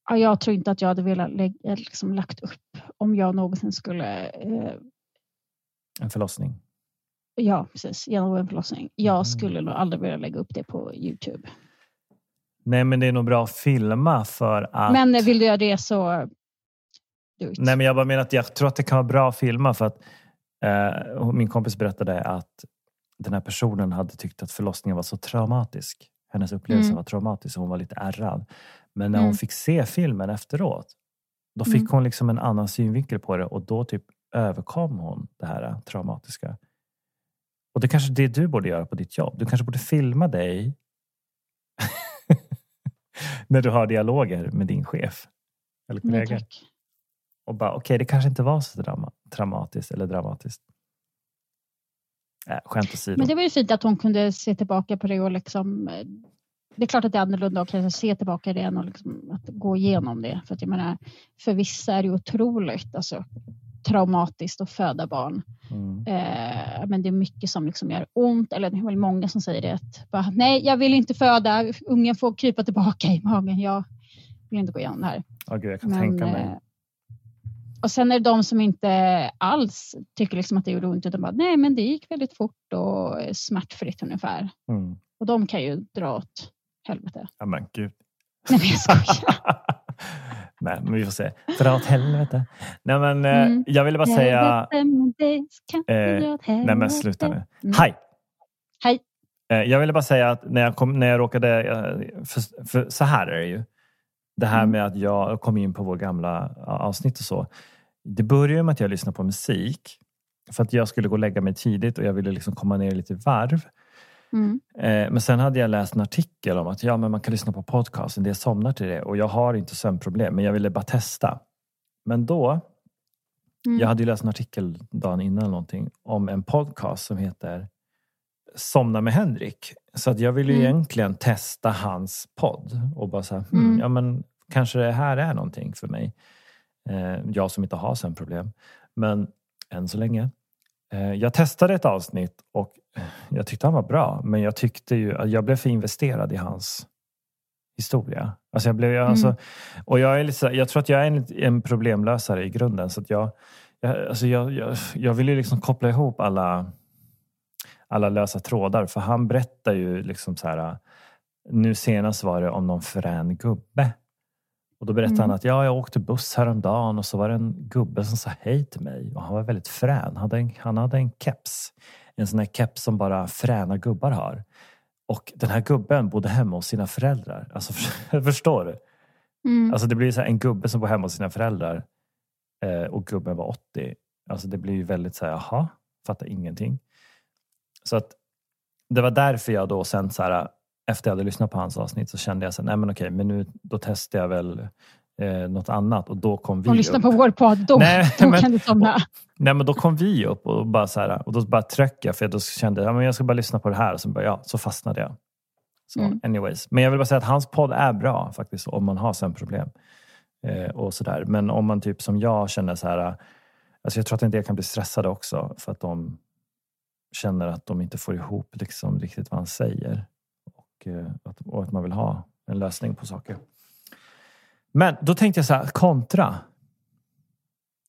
Ja, jag tror inte att jag hade velat lägga, liksom, lagt upp om jag någonsin skulle eh, En förlossning. Ja, precis. Genomgå en förlossning. Jag Mm. skulle nog aldrig vilja lägga upp det på Youtube. Nej men det är nog bra att filma för att... Men vill du göra det så. Nej men jag bara menar att jag tror att det kan vara bra att filma för att eh, min kompis berättade att den här personen hade tyckt att förlossningen var så traumatisk. Hennes upplevelse Mm. var traumatisk och hon var lite ärrad. Men när hon Mm. fick se filmen efteråt då fick Mm. hon liksom en annan synvinkel på det och då typ överkom hon det här traumatiska. Och det kanske är det du borde göra på ditt jobb. Du kanske borde filma dig när du har dialoger med din chef eller Nej, kollega. tack. Och bara, okej, det kanske inte var så drama, traumatiskt eller dramatiskt. Äh, skämt åsido. Men det var ju fint att hon kunde se tillbaka på det och liksom eh, det är klart att det är annorlunda att kanske se tillbaka det än liksom, att gå igenom det. För att jag menar, för vissa är det otroligt alltså, traumatiskt att föda barn. Mm. Eh, men det är mycket som liksom gör ont. Eller det är väl många som säger det. Att bara, Nej, jag vill inte föda. Ungen får krypa tillbaka i magen. Jag vill inte gå igenom det här. Ja, gud, jag kan Men, tänka eh, mig. Och sen är det de som inte alls tycker liksom att det gjorde ont. Utan bara, nej men det gick väldigt fort och smärtfritt ungefär. Mm. Och de kan ju dra åt helvete. Ja, men gud. Nej men jag skojar. Nej, men vi får se. Dra åt helvete. Nej, men eh, Mm. jag ville bara säga... Helvete, Eh, Nej, men sluta nu. Mm. Hej! Hej. Eh, Jag ville bara säga att när jag, kom, när jag råkade... eh, För, för så här är det ju. Det här Mm. med att jag kom in på vår gamla avsnitt och så. Det började med att jag lyssnade på musik. För att jag skulle gå och lägga mig tidigt och jag ville liksom komma ner lite varv. Mm. Eh, men sen hade jag läst en artikel om att ja, men man kan lyssna på podcast, en del somnar till det och jag har inte sömnproblem men jag ville bara testa. Men då, Mm. jag hade ju läst en artikel dagen innan någonting om en podcast som heter Somna med Henrik. Så att jag ville ju Mm. egentligen testa hans podd och bara så här, hmm, Mm. ja men kanske det här är någonting för mig. Eh, jag som inte har sömnproblem. Men än så länge. Eh, jag testade ett avsnitt och jag tyckte han var bra. Men jag tyckte ju att jag blev för investerad i hans historia. Alltså jag, blev, Mm. alltså, och jag, är lite, jag tror att jag är en, en problemlösare i grunden. Så jag, jag, alltså jag, jag, jag vill ju liksom koppla ihop alla, alla lösa trådar. För han berättar ju liksom så här. Nu senast var det om någon frän gubbe. Och då berättade Mm. han att ja, jag åkte buss häromdagen och så var det en gubbe som sa hej till mig. Och han var väldigt frän. Han hade en, han hade en keps. En sån här keps som bara fräna gubbar har. Och den här gubben bodde hemma hos sina föräldrar. Alltså förstår du? Mm. Alltså det blir så en gubbe som bor hemma hos sina föräldrar eh, och gubben var 80. Alltså det blir ju väldigt så här, jaha, fattar ingenting. Så att det var därför jag då sen så här, efter jag hade lyssnat på hans avsnitt så kände jag så nej men okej, men nu då testar jag väl eh, något annat och då kom vi och lyssna upp. på vår podd, då, Nej, då men- kan du somna. Nej men då kom vi upp och bara så här, och då bara tröck jag för då kände jag, ja, men jag ska bara lyssna på det här och så, bara, ja, så fastnade jag. Så, Mm. anyways. Men jag vill bara säga att hans podd är bra faktiskt om man har sömnproblem. Eh, och sådär. Men om man typ som jag känner så här, alltså jag tror att en del kan bli stressade också för att de känner att de inte får ihop liksom riktigt vad han säger. Och, eh, att, och att man vill ha en lösning på saker. Men då tänkte jag så här, kontra.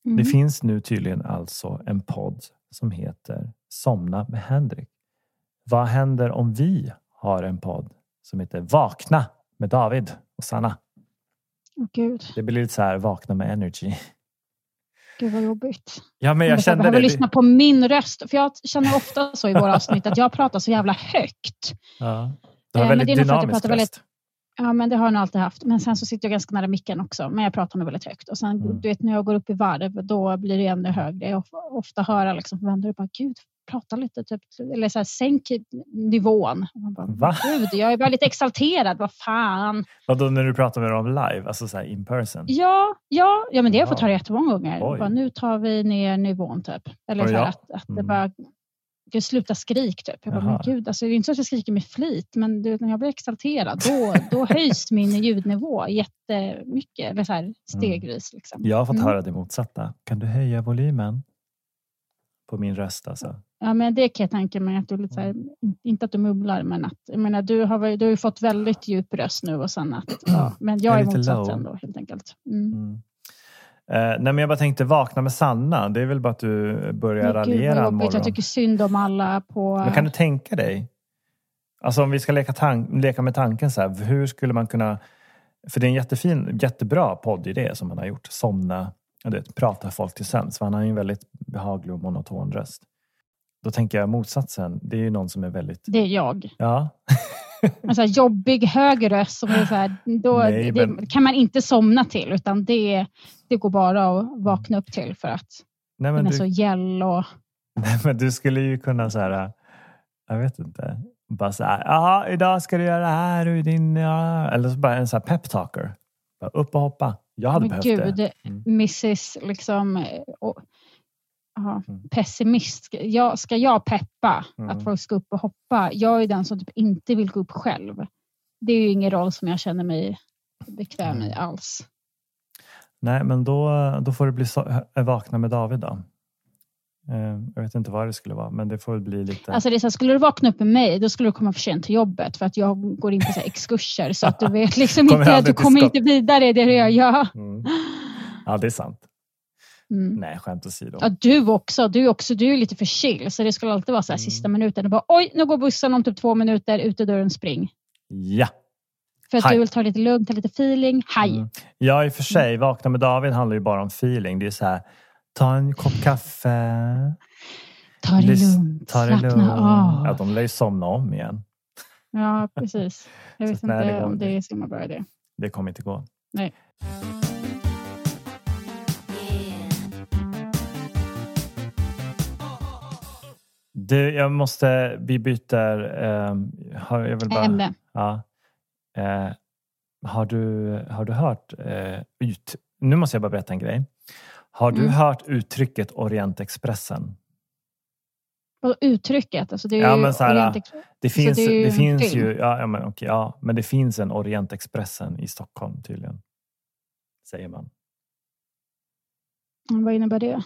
Mm. Det finns nu tydligen alltså en podd som heter Somna med Henrik. Vad händer om vi har en podd som heter Vakna med David och Sanna? Gud, Det blir lite så här Vakna med Energy. Gud vad jobbigt. Ja, men Jag, jag kände behöver det. lyssna på min röst. För jag känner ofta så i våra avsnitt att jag pratar så jävla högt. Ja. Du har Eh, väldigt det jag dynamisk pratar väldigt- röst. Ja, men det har jag nog alltid haft. Men sen så sitter jag ganska nära micken också. Men jag pratar nog väldigt högt. Och sen, Mm. du vet, när jag går upp i varv, då blir det ännu högre. Jag ofta höra liksom, vänner bara, gud, prata lite, typ, eller så här, sänk nivån. Och man bara, Va? Gud, jag är bara lite exalterad, vad fan. Vadå när du pratar med dem live? Alltså så här in person? Ja, ja, ja men det har jag fått höra jättemånga gånger. Bara, nu tar vi ner nivån, typ. Eller så här, ja. att, att det Mm. bara, gud, sluta skrik, typ. Jag bara, Jaha. men gud, alltså, det är inte så att jag skriker med flit, men du, vet, när jag blir exalterad, då, då höjs min ljudnivå jättemycket, eller så här, stegvis. Liksom. Jag har fått Mm. höra det motsatta. Kan du höja volymen? På min röst alltså. Ja, men det kan jag tänka mig, att du lite så här, inte att du mumlar, men att, jag menar, du har, du har ju fått väldigt djup röst nu och sen att, ja, men jag är är motsatsen då, helt enkelt. Mm. Eh, nej men jag bara tänkte vakna med Sanna. Det är väl bara att du börjar Men raljera en morgon. Jag tycker synd om alla på... Men kan du tänka dig? Alltså om vi ska leka, tan- leka med tanken så här. Hur skulle man kunna... För det är en jättefin, jättebra poddidé som han har gjort. Somna, vet, prata folk till sömns. Han har ju en väldigt behaglig och monoton röst. Då tänker jag motsatsen. Det är ju någon som är väldigt... Det är jag. Ja, En så här jobbig hög röst som är så här, då, Nej, det men- kan man inte somna till utan det, det går bara att vakna upp till för att nej, den är du, så gäll och nej men du skulle ju kunna så här... Jag vet inte. Bara så här, ja idag ska du göra det här och din... Ja. Eller så bara en så här peptalker. Bara upp och hoppa. Jag hade men behövt gud, det. Mm. Mrs liksom, eh, ja, Mm. pessimist. Jag, ska jag peppa Mm. att folk ska upp och hoppa? Jag är den som typ inte vill gå upp själv. Det är ju ingen roll som jag känner mig bekväm i Mm. alls. Nej, men då, då får det bli så, äh, vakna med David då. Eh, Jag vet inte vad det skulle vara, men det får väl bli lite... Alltså det är så här, skulle du vakna upp med mig, då skulle du komma för sent till jobbet för att jag går in på så exkurser så att du vet liksom inte, aldrig du kommer inte vidare i det du gör. Mm. Ja, det är sant. Mm. Nej, skämt åsido. Ja, du också. Du, också. du är lite för chill, så det skulle alltid vara så här Mm. sista minuten. Och bara, Oj, nu går bussen om typ två minuter, ut ur dörren, spring. Ja. För att Hej. du vill ta det lite lugnt, ta lite feeling. Hej! Mm. Ja, i och för sig. Vakna med David handlar ju bara om feeling. Det är så här, ta en kopp kaffe. Ta det lys- lugnt, Ta det slappna lugnt. av. Ja, de lär ju somna om igen. Ja, precis. Jag vet det inte går om det. det är så himla bra idé. Det kommer inte gå. Nej. Du, jag måste, vi byter, eh, har, jag vill bara, Ämne. Ja. Eh, har, du, har du hört, eh, ut, nu måste jag bara berätta en grej. Har du Mm. hört uttrycket Orientexpressen? Och uttrycket, alltså det är Ja, ju men så här, Orient- Det finns, det det en finns film. ju, ja, men, okej, ja, men det finns en Orientexpressen i Stockholm tydligen. Säger man. Vad innebär det?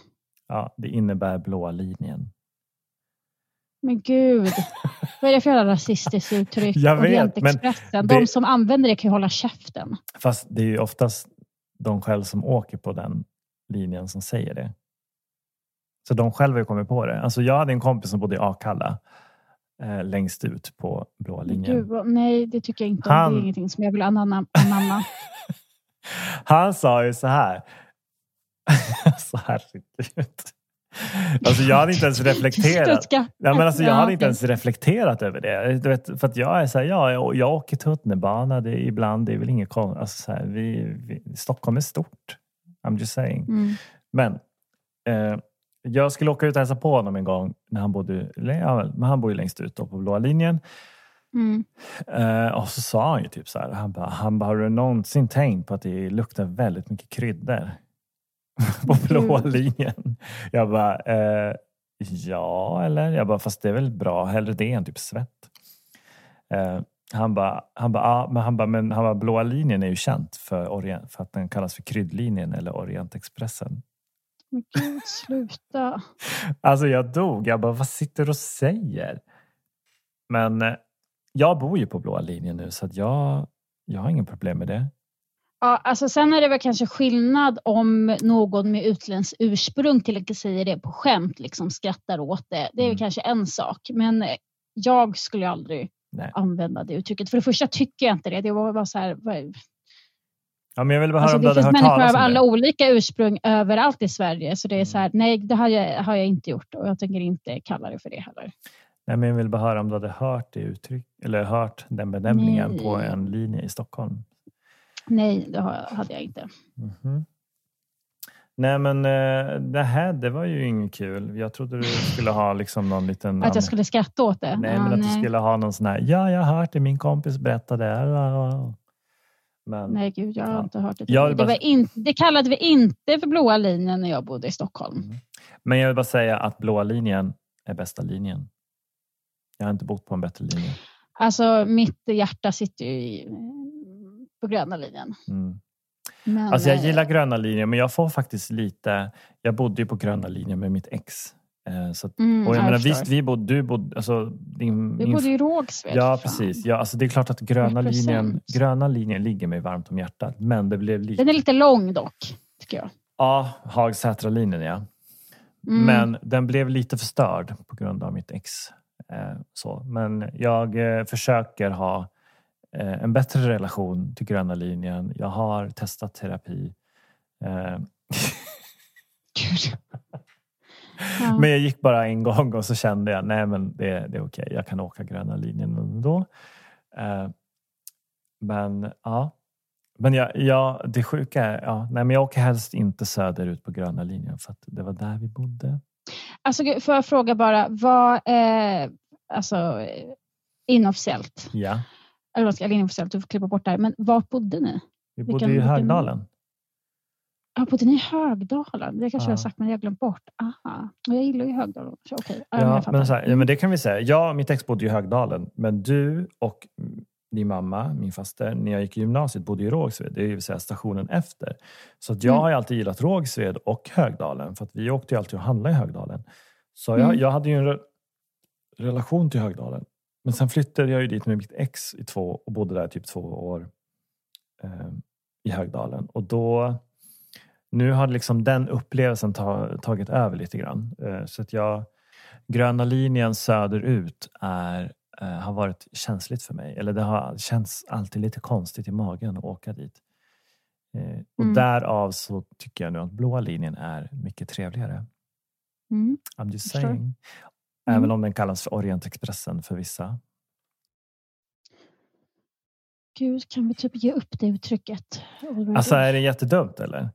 Ja, det innebär blåa linjen. Men gud, vad är det för jävla rasistiskt uttryck? Jag vet, Orientexpressen. det- De som använder det kan ju hålla käften. Fast det är ju oftast de själv som åker på den linjen som säger det. Så de själva har kommit på det. Alltså jag hade en kompis som bodde i Akalla eh, längst ut på Men linjen. Gud, nej, det tycker jag inte om. Han- Det är ingenting som jag vill anamma. Han sa ju så här. så herregud. Alltså jag hade inte ens reflekterat. Ja, men alltså, jag Ja, hade inte ens reflekterat över det. Du vet, för att jag är så här, ja, jag, jag åker tunnelbana det, är ibland. Det är väl inget konstigt. Alltså, så här, vi, vi, Stockholm är stort. I'm just saying. Mm. Men eh, jag skulle åka ut och hälsa på honom en gång när han bodde, ja, men han bor ju längst ut på blåa linjen. Mm. Eh, och så sa han ju typ så här, han bara, han bara, har du någonsin tänkt på att det luktar väldigt mycket kryddor på blåa Gud. linjen? Jag bara, eh, ja eller? Jag bara, fast det är väl bra, hellre det än typ svett. Eh, han bara, han bara, ja, men han bara, men han bara, blåa linjen är ju känt för, orient, för att den kallas för kryddlinjen eller Orientexpressen. Men gud, sluta. Alltså jag dog. Jag bara, vad sitter du och säger? Men eh, jag bor ju på blåa linjen nu så att jag, jag har ingen problem med det. Ja, alltså sen är det väl kanske skillnad om någon med utländskt ursprung till exempel säger det på skämt, liksom skrattar åt det. Det är Mm. kanske en sak. Men jag skulle aldrig Nej. använda det uttrycket. För det första tycker jag inte det. Det var bara så här, vad- Ja, men jag ville bara höra alltså, om du det finns hört människor av alla det. olika ursprung överallt i Sverige. Så det är Mm. så här, nej det har jag, har jag inte gjort och jag tänker inte kalla det för det heller. Nej, men jag ville bara höra om du hade hört det uttryck eller hört den benämningen Nej. på en linje i Stockholm. Nej, det hade jag inte. Mhm. Nej men eh, det här det var ju inget kul. Jag trodde du skulle ha liksom någon liten... Att jag skulle skratta åt det? Nej Ja, men att du nej. skulle ha någon sån här, ja jag har hört det, min kompis berättade. Men Nej, gud, jag har Ja. inte hört det. Jag Det, bara- var in, det kallade vi inte för blåa linjen när jag bodde i Stockholm. Men jag vill bara säga att blåa linjen är bästa linjen. Jag har inte bott på en bättre linje. Alltså, mitt hjärta sitter ju i, på gröna linjen. Mm. Men, Alltså jag eh, gillar gröna linjen men jag får faktiskt lite... Jag bodde ju på gröna linjen med mitt ex. Eh, så att, Mm, och jag ja, menar, visst, vi bodde, du bodde... Alltså, din, Vi bodde i Rågsved. Ja, precis. Ja, alltså det är klart att gröna 100%. linjen, gröna linjen ligger mig varmt om hjärtat. Men det blev lite... Den är lite lång dock, tycker jag. Ja, Hagsätra-linjen ja. Mm. Men den blev lite förstörd på grund av mitt ex. Eh, så. Men jag försöker ha en bättre relation till gröna linjen. Jag har testat terapi. Eh. Ja. men jag gick bara en gång och så kände jag nej men det, det är okej. Jag kan åka gröna linjen ändå. Eh, men ja. Men jag, jag, det sjuka är, ja, nej, men jag åker helst inte söderut på gröna linjen för att det var där vi bodde. Alltså, får jag fråga bara, vad, eh, alltså eh, inofficiellt, Ja, eller vad ska eller inofficiellt, du får klippa bort det här, men var bodde ni? vi bodde i vilken- Högdalen. Ja, bodde ni i Högdalen? Det kanske Ja. jag har sagt, men jag har glömt bort. Aha. Och jag gillar ju Högdalen. Så, okej. Ja, men Ja, jag men, här, ja, men det kan vi säga. Jag och mitt ex bodde i Högdalen, men du och din mamma, min faster, när jag gick i gymnasiet bodde i Rågsved, det vill säga stationen efter. Så jag Mm. har alltid gillat Rågsved och Högdalen, för att vi åkte ju alltid och handlade i Högdalen. Så jag, Mm. jag hade ju en re relation till Högdalen. Men sen flyttade jag ju dit med mitt ex i två och bodde där typ två år eh, i Högdalen. Och då, nu har liksom den upplevelsen ta, tagit över lite grann. Eh, så att jag, gröna linjen söderut är, eh, har varit känsligt för mig. Eller det har känts alltid lite konstigt i magen att åka dit. Eh, och Mm. därav så tycker jag nu att blåa linjen är mycket trevligare. Mm. I'm just saying. Mm. Även om den kallas för Orientexpressen för vissa. Gud, kan vi typ ge upp det uttrycket? already? Alltså är det jättedumt eller?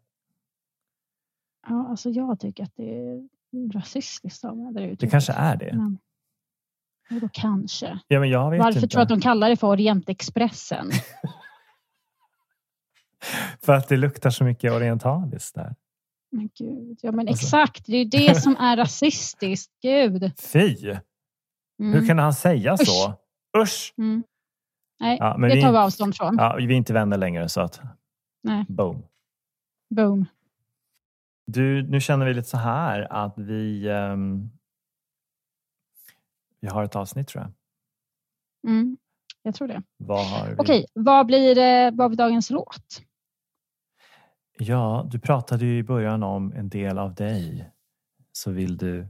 ja, alltså jag tycker att det är rasistiskt av det Det uttrycket. kanske är det. Men, då kanske. Ja, men jag vet Varför inte. tror du att de kallar det för Orientexpressen? För att det luktar så mycket orientaliskt där. Men gud, ja men Alltså. exakt. Det är ju det som är rasistiskt. Gud. Fy! Mm. Hur kan han säga så? Usch! Mm. Nej, Ja, det vi- tar vi avstånd från. Ja, vi är inte vänner längre så att Nej. boom. Boom. Du, nu känner vi lite så här att vi, ehm, vi har ett avsnitt tror jag. Mm. Jag tror det. Vad? Okej, vad blir, vad blir dagens låt? Ja, du pratade ju i början om en del av dig. Så vill du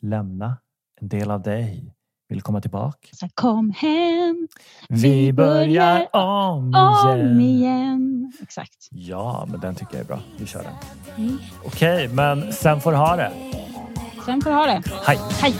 lämna en del av dig. Vill komma tillbaka. Så kom hem Vi börjar om om igen. igen. Exakt. Ja, men den tycker jag är bra. Vi kör den. Mm. Okej, men sen får du ha det. Sen får du ha det. Hej! Hej!